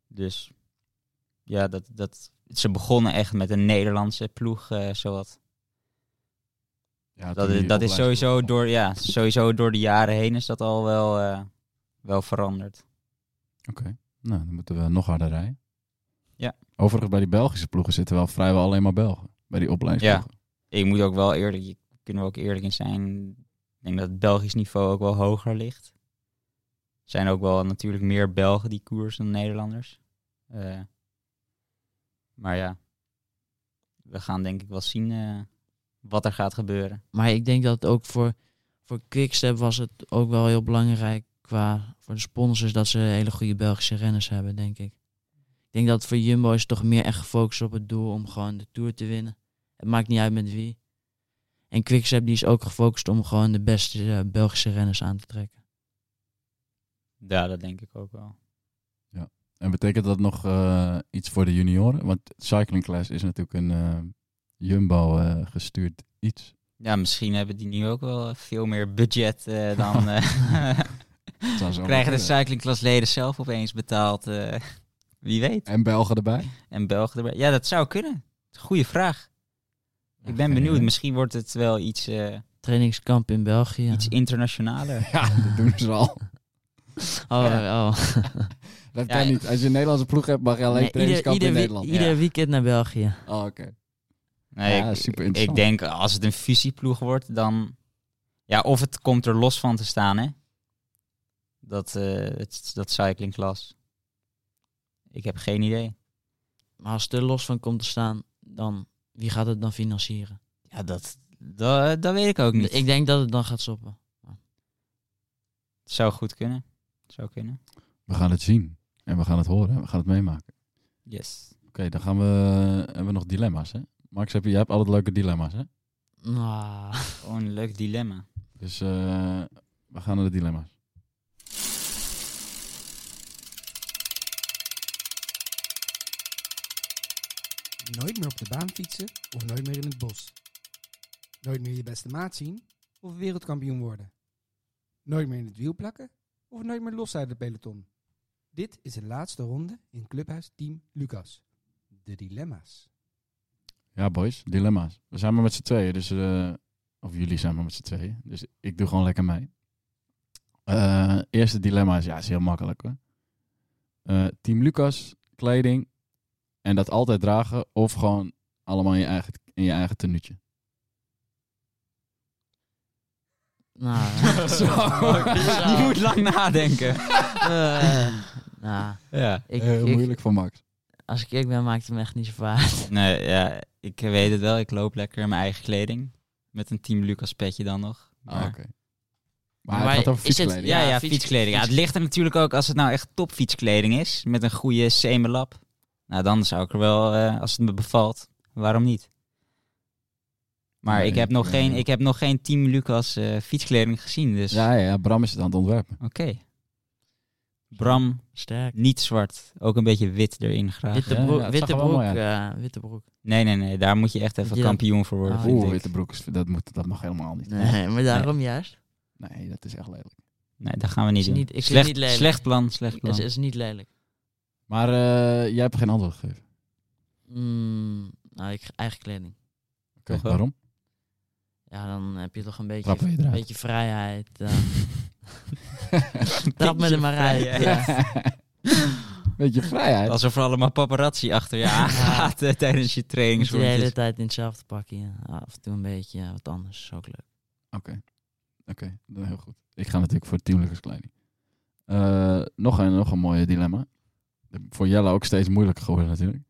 Dus ja, dat, dat, ze begonnen echt met een Nederlandse ploeg, eh zowat.
Ja
Dat, is- dat is sowieso door, ja, sowieso door de jaren heen is dat al wel, eh, wel veranderd.
Oké, nou dan moeten we nog harder rijden.
Ja.
Overigens, bij die Belgische ploegen zitten wel vrijwel alleen maar Belgen. Bij die opleidingsploegen.
Ik moet ook wel eerlijk, kunnen we ook eerlijk in zijn. Ik denk dat het Belgisch niveau ook wel hoger ligt. Er zijn ook wel natuurlijk meer Belgen die koersen dan Nederlanders. Eh, maar ja, we gaan denk ik wel zien eh, wat er gaat gebeuren.
Maar ik denk dat ook voor, voor Quickstep was het ook wel heel belangrijk qua voor de sponsors dat ze hele goede Belgische renners hebben, denk ik. Ik denk dat voor Jumbo is het toch meer echt gefocust op het doel om gewoon de Tour te winnen. Het maakt niet uit met wie. En Quickstep die is ook gefocust om gewoon de beste eh, Belgische renners aan te trekken.
Ja, dat denk ik ook wel.
En betekent dat nog eh, iets voor de junioren? Want Cycling Class is natuurlijk een eh, Jumbo eh, gestuurd iets.
Ja, misschien hebben die nu ook wel veel meer budget eh, dan... [LAUGHS] eh, krijgen de cyclingklasleden zelf opeens betaald. eh, wie weet.
En Belgen erbij?
En Belgen erbij. Ja, dat zou kunnen. Goeie vraag. Ik ben benieuwd.
idee.
Misschien wordt het wel iets, eh,
Trainingskamp in België.
iets internationaler. [LAUGHS]
Ja, dat doen ze al. [LAUGHS]
Oh, oh.
Dat
Ja,
kan niet. Als je een Nederlandse ploeg hebt, mag je alleen
Nee,
trainingskamp
ieder,
in Nederland.
ieder
Ja.
weekend naar België.
Oh, oké.
Nee,
Ja,
ik,
super
ik
interessant.
denk als het een fusieploeg wordt, dan... Ja, of het komt er los van te staan, hè. Dat, eh het, dat cyclingklas. Ik heb geen idee.
Maar als het er los van komt te staan, dan wie gaat het dan financieren?
Ja, dat, dat, dat weet ik ook niet.
Ik denk dat het dan gaat stoppen.
Het zou goed kunnen. Zou kunnen.
We gaan het zien. En we gaan het horen. We gaan het meemaken.
Yes.
Oké, dan gaan we... Hebben we nog dilemma's, hè? Max, heb je, jij hebt altijd leuke dilemma's, hè?
Ah. [LAUGHS]
Gewoon een leuk dilemma.
Dus eh, we gaan naar de dilemma's.
Nooit meer op de baan fietsen of nooit meer in het bos. Nooit meer je beste maat zien of wereldkampioen worden. Nooit meer in het wiel plakken of nooit meer los uit het peloton. Dit is de laatste ronde in Clubhuis Team Lucas. De dilemma's.
Ja, boys, dilemma's. We zijn maar met z'n tweeën, dus... eh, of jullie zijn maar met z'n tweeën. Dus ik doe gewoon lekker mee. Eh, eerste dilemma is, ja, is heel makkelijk, hoor. Eh, Team Lucas, kleding. En dat altijd dragen. Of gewoon allemaal in je eigen, in je eigen tenuutje.
Nou, [LAUGHS]
Zo. [LAUGHS]
Je moet lang nadenken.
nou,
Ja.
ik,
Heel
ik-
moeilijk voor Max.
Als ik eerlijk ben, maakt het me echt niet zo uit. [LAUGHS]
Nee, ja, ik weet het wel. Ik loop lekker in mijn eigen kleding. Met een Team Lucas petje dan nog. Maar-
Oké. Maar,
Maar
het gaat over
is het-
fietskleding.
Ja, ja,
Ja, fiets-
fietskleding. Ja, het ligt er natuurlijk ook als het nou echt topfietskleding is. Met een goede semelap. Nou, dan zou ik er wel, eh, als het me bevalt, waarom niet? Maar
Nee,
ik, heb nog geen, ik heb nog geen Team Lucas eh, fietskleding gezien. Dus
Ja, ja, ja, Bram is het aan het ontwerpen.
oké. Bram,
Sterk.
niet zwart. Ook een beetje wit erin graag.
Witte broek,
ja, het zag
witte,
wel
broek
mooi
eh, witte broek.
Nee, nee, nee. Daar moet je echt even kampioen voor worden.
Ah,
Oeh,
ik.
witte broek, is- dat, moet, dat mag helemaal niet.
Nee, maar daarom juist.
Nee, dat is echt lelijk.
Nee, dat gaan we niet
Is
doen.
niet- ik
slecht,
niet lelijk.
slecht plan, slecht plan.
Het is, is niet lelijk.
Maar eh, jij hebt geen antwoord gegeven.
Mm, nou, ik, eigen kleding.
Oké, waarom?
Ja, dan heb je toch een beetje, een beetje vrijheid. [LAUGHS] Trap me er maar uit.
vrijheid.
Ja. [LAUGHS]
Beetje vrijheid.
Alsof er allemaal paparazzi achter je aangaat eh, tijdens je
Niet de hele
trainingsrondjes.
tijd in hetzelfde pakje. Ja, Af en toe een beetje ja, wat anders. Is ook leuk.
Oké, oké, dan heel goed. Ik ga natuurlijk voor Team Lucas Kleding. Eh, nog, een, nog een mooie dilemma. Voor Jelle ook steeds moeilijker geworden natuurlijk.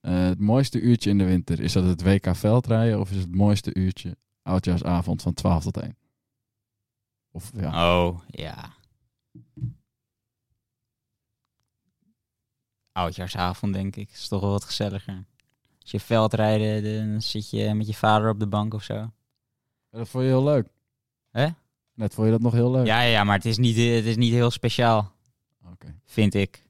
Eh, het mooiste uurtje in de winter, is dat het WK veldrijden of is het mooiste uurtje oudjaarsavond van 12 tot 1? Of ja,
Oh, ja. Oudjaarsavond, denk ik. Is toch wel wat gezelliger. Als je veldrijden, dan zit je met je vader op de bank of zo.
dat vond je heel leuk.
Hè?
Net vond je dat nog heel leuk.
Ja, ja, maar het is niet, eh, het is niet heel speciaal,
Oké.
vind ik.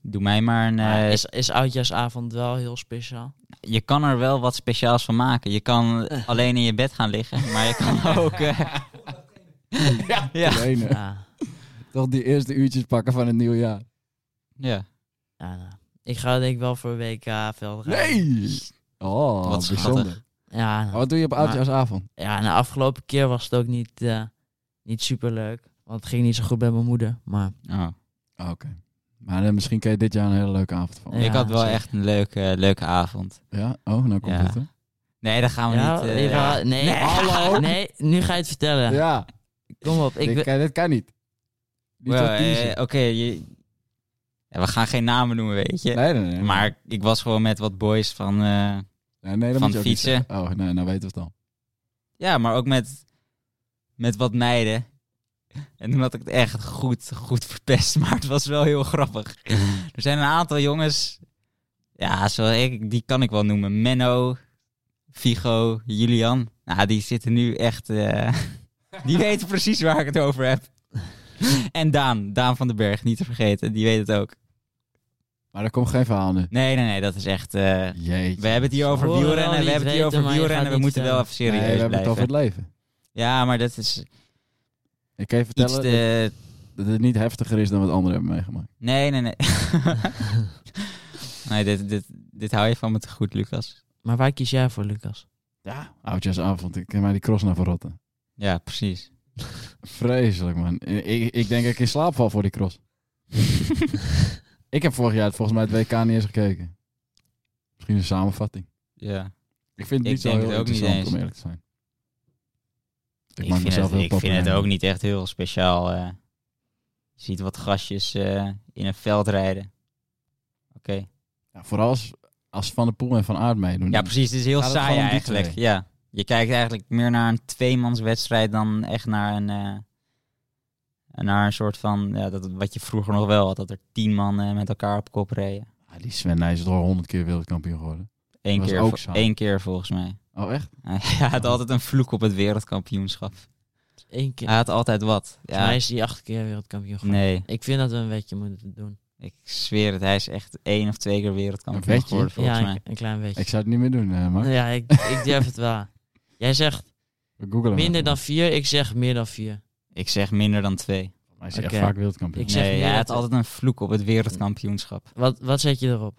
Doe mij maar een...
Maar
eh,
is, is oudjaarsavond wel heel speciaal?
Je kan er wel wat speciaals van maken. Je kan [LAUGHS] alleen in je bed gaan liggen, maar je kan [LAUGHS] ook... eh,
ja,
Ja.
Toch die eerste uurtjes pakken van het nieuwe jaar.
ja.
ja nou. Ik ga denk ik wel voor WK veldrijden.
Nee! Oh,
Wat
bijzonder.
Ja,
Maar
nou,
wat doe je op oudjaarsavond?
ja, de afgelopen keer was het ook niet, eh, niet super leuk. Want het ging niet zo goed bij mijn moeder. Maar
Oh.
Oh, Oké. Maar eh, misschien kun je dit jaar een hele leuke avond van.
Ja,
ik had wel
zeker.
echt een leuke, leuke avond.
Ja? Oh, nou komt
Ja.
het, hè?
Nee, dat gaan we
ja,
niet... eh, ja.
nee, hallo. [LAUGHS] Nee, nu ga je het vertellen.
Ja,
Kom op. Ik
dit, kan, dit kan niet. Niet
eh, Oké, je- ja, we gaan geen namen noemen, weet je.
nee, nee, nee.
Maar ik was gewoon met wat boys van... eh,
nee, nee, dat
van
moet je ook niet
fietsen.
Oh, nee, nou weten we het al.
ja, maar ook met, met wat meiden. En toen had ik het echt goed, goed verpest. [LAUGHS] Maar het was wel heel grappig. [LAUGHS] Er zijn een aantal jongens... Ja, zo, ik, die kan ik wel noemen. Menno, Figo, Julian. Nou, die zitten nu echt... eh, [LAUGHS] die weten precies waar ik het over heb. En Daan, Daan van den Berg, niet te vergeten. Die weet het ook.
Maar er komt geen verhaal nu.
Nee, nee, nee, dat is echt... eh,
Jeetje.
we hebben het hier over
wel
wielrennen, we hebben het hier
weten,
over
je
wielrennen. We moeten wel
vertellen.
even
Nee,
serieus
we hebben het
blijven.
over het leven.
Ja, maar dat is
Ik kan je
iets
vertellen
te...
dat het niet heftiger is dan wat anderen hebben meegemaakt.
Nee, nee, nee. [LAUGHS] nee, dit, dit, dit hou je van me te goed, Lucas.
Maar waar kies jij voor, Lucas?
Ja. Oudjaarsavond, ik kan mij die cross naar verrotten.
Ja, precies.
Vreselijk, man. Ik, ik denk dat ik in slaap val voor die cross. [LAUGHS] ik heb vorig jaar volgens mij het WK niet eens gekeken. Misschien een samenvatting.
Ja.
Ik vind het
Ik
niet zo heel
het ook niet
interessant
eens.
om eerlijk te zijn. Ik,
Ik,
maak
vind,
mezelf
het,
heel
ik vind het ook niet echt heel speciaal. eh. je ziet wat gastjes eh, in een veld rijden. Oké.
Ja, vooral als, als Van der Poel en Van Aert meedoen.
Ja, precies. Het is heel saai eigenlijk. Ja. Je kijkt eigenlijk meer naar een tweemanswedstrijd dan echt naar een... eh, naar een soort van... Ja, dat, wat je vroeger nog wel had. Dat er tien man met elkaar op kop reden.
Ah, die Sven Nijs is toch al honderd keer wereldkampioen geworden.
Eén keer, één keer volgens mij.
Oh, echt? [LAUGHS]
Hij had altijd een vloek op het wereldkampioenschap.
Eén keer.
Hij had altijd wat. Ja,
is hij acht keer wereldkampioen geworden.
nee,
Ik vind dat we een wetje moeten doen.
ik zweer het. Hij is echt één of twee keer
Een
wereldkampioen
wetje?
geworden volgens
ja,
mij.
een, een klein beetje.
Ik zou het niet meer doen, eh Mark.
Ja, ik, ik durf het wel. Jij zegt
googlen
minder dan vier, ik zeg meer dan vier.
Ik zeg minder dan twee.
Maar hij is echt vaak wereldkampioen.
Ik zeg
nee, hij had altijd een vloek op het wereldkampioenschap.
Wat, wat zet je erop?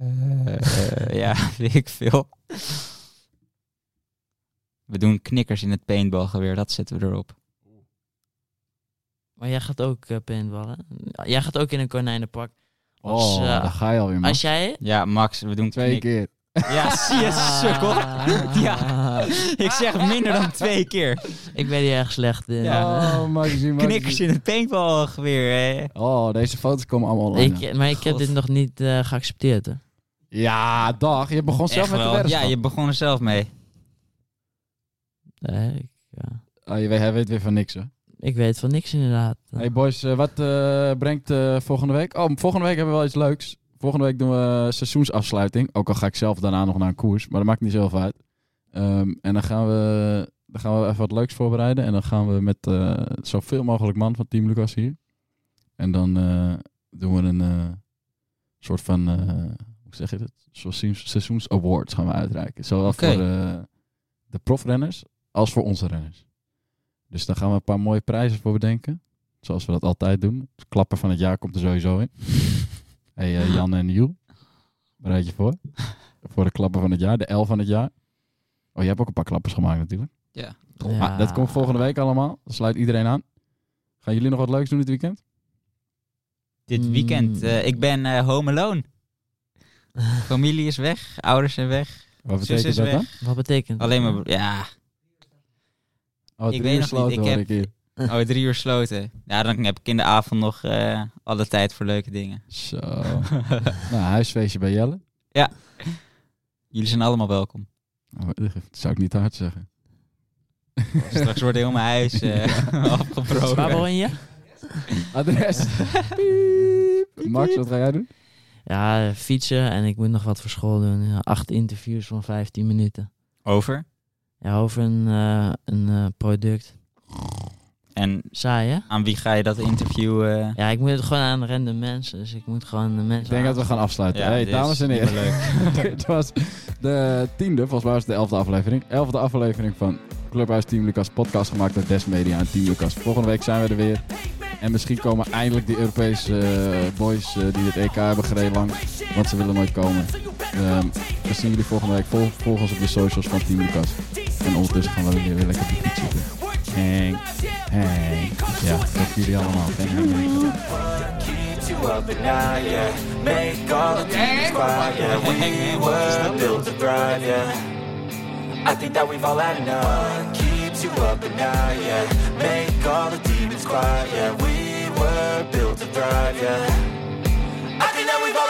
Eh, ja, [LAUGHS] weet ik veel. We doen knikkers in het paintballgeweer, dat zetten we erop.
Maar jij gaat ook uh, paintballen. Jij gaat ook in een konijnenpak.
Oh,
eh,
daar ga je alweer, man.
Als jij...
Ja, Max, we doen
Twee
knik-
keer.
Ja, [LAUGHS] zie je, sukkel. [LAUGHS] Ja, ik zeg minder dan twee keer.
Ik ben hier erg slecht in.
Ja.
Oh, Maxi, Maxi.
Knikkers in het paintballgeweer. hè.
Oh, deze foto's komen allemaal online.
Ik, maar ik heb dit nog niet eh, geaccepteerd. Hè.
Ja, dag. Je begon zelf
Echt
met de
wel.
weddenschap.
Ja, je begon er zelf mee.
Nee, ik, ja.
Oh, je weet, hij weet weer van niks, hè?
ik weet van niks inderdaad.
Hey boys, eh, wat eh, brengt eh, volgende week? Oh, volgende week hebben we wel iets leuks. Volgende week doen we seizoensafsluiting. Ook al ga ik zelf daarna nog naar een koers, maar dat maakt niet zoveel uit. Ehm, en dan gaan, we, dan gaan we even wat leuks voorbereiden. En dan gaan we met eh, zoveel mogelijk man van Team Lucas hier. En dan eh, doen we een eh, soort van, eh, hoe zeg je het? Seizoens, seizoens awards gaan we uitreiken. Zowel voor eh, de profrenners als voor onze renners. Dus daar gaan we een paar mooie prijzen voor bedenken. Zoals we dat altijd doen. Het klapper van het jaar komt er sowieso in. [LAUGHS] hey, eh, Jan en Joel. Bereid je voor. voor de klapper van het jaar. De L van het jaar. Oh, je hebt ook een paar klappers gemaakt natuurlijk.
Ja.
Ja.
Maar dat komt volgende week allemaal. Dat sluit iedereen aan. Gaan jullie nog wat leuks doen dit weekend?
Dit
Mm.
weekend. eh, ik ben eh, home alone. [LAUGHS] Familie is weg. Ouders zijn weg.
Wat
Zus
betekent
is
dat dan?
weg.
Wat betekent
Alleen maar... Ja.
Oh,
Ik
drie
weet
uur
nog
sloten
niet. Ik
hoor
heb-
ik hier. [LAUGHS]
Oh, drie uur sloten. Ja, dan heb ik in de avond nog eh, alle tijd voor leuke dingen.
Zo. [LAUGHS] nou, huisfeestje bij Jelle.
Jullie zijn allemaal welkom.
Oh, dat zou ik niet te hard zeggen.
Straks wordt heel mijn huis eh, afgebroken.
Waar woon je?
Adres. Piep. Max, wat ga jij doen?
Ja, fietsen en ik moet nog wat voor school doen. Ja, acht interviews van 15 minuten.
Over.
Ja, over een, eh, een eh, product.
En
Saai, hè?
aan wie ga je dat interview... eh,
Ja, ik moet het gewoon aan random mensen. Dus ik moet gewoon de mensen...
Ik denk dat we gaan afsluiten.
Ja,
hey, dames en heren.
leuk. [LAUGHS]
Dit was de tiende, volgens mij was het de elfde aflevering. Elfde aflevering van Clubhuis Team Lucas, podcast gemaakt door Des Media en Team Lucas. Volgende week zijn we er weer. En misschien komen eindelijk die Europese eh, boys eh, die het EK hebben gereden langs. Want ze willen nooit komen. Ehm, we zien jullie volgende week. Vol, volg ons op de socials van Team Lucas. En ondertussen gaan we weer, weer lekker op de fiets zitten. Henk, Henk. Ja, dat jullie allemaal.
To thrive, yeah. I think that we've all had enough. What keeps you up at night, yeah. Make all the demons quiet, yeah. We were built to thrive, yeah. I think that we've all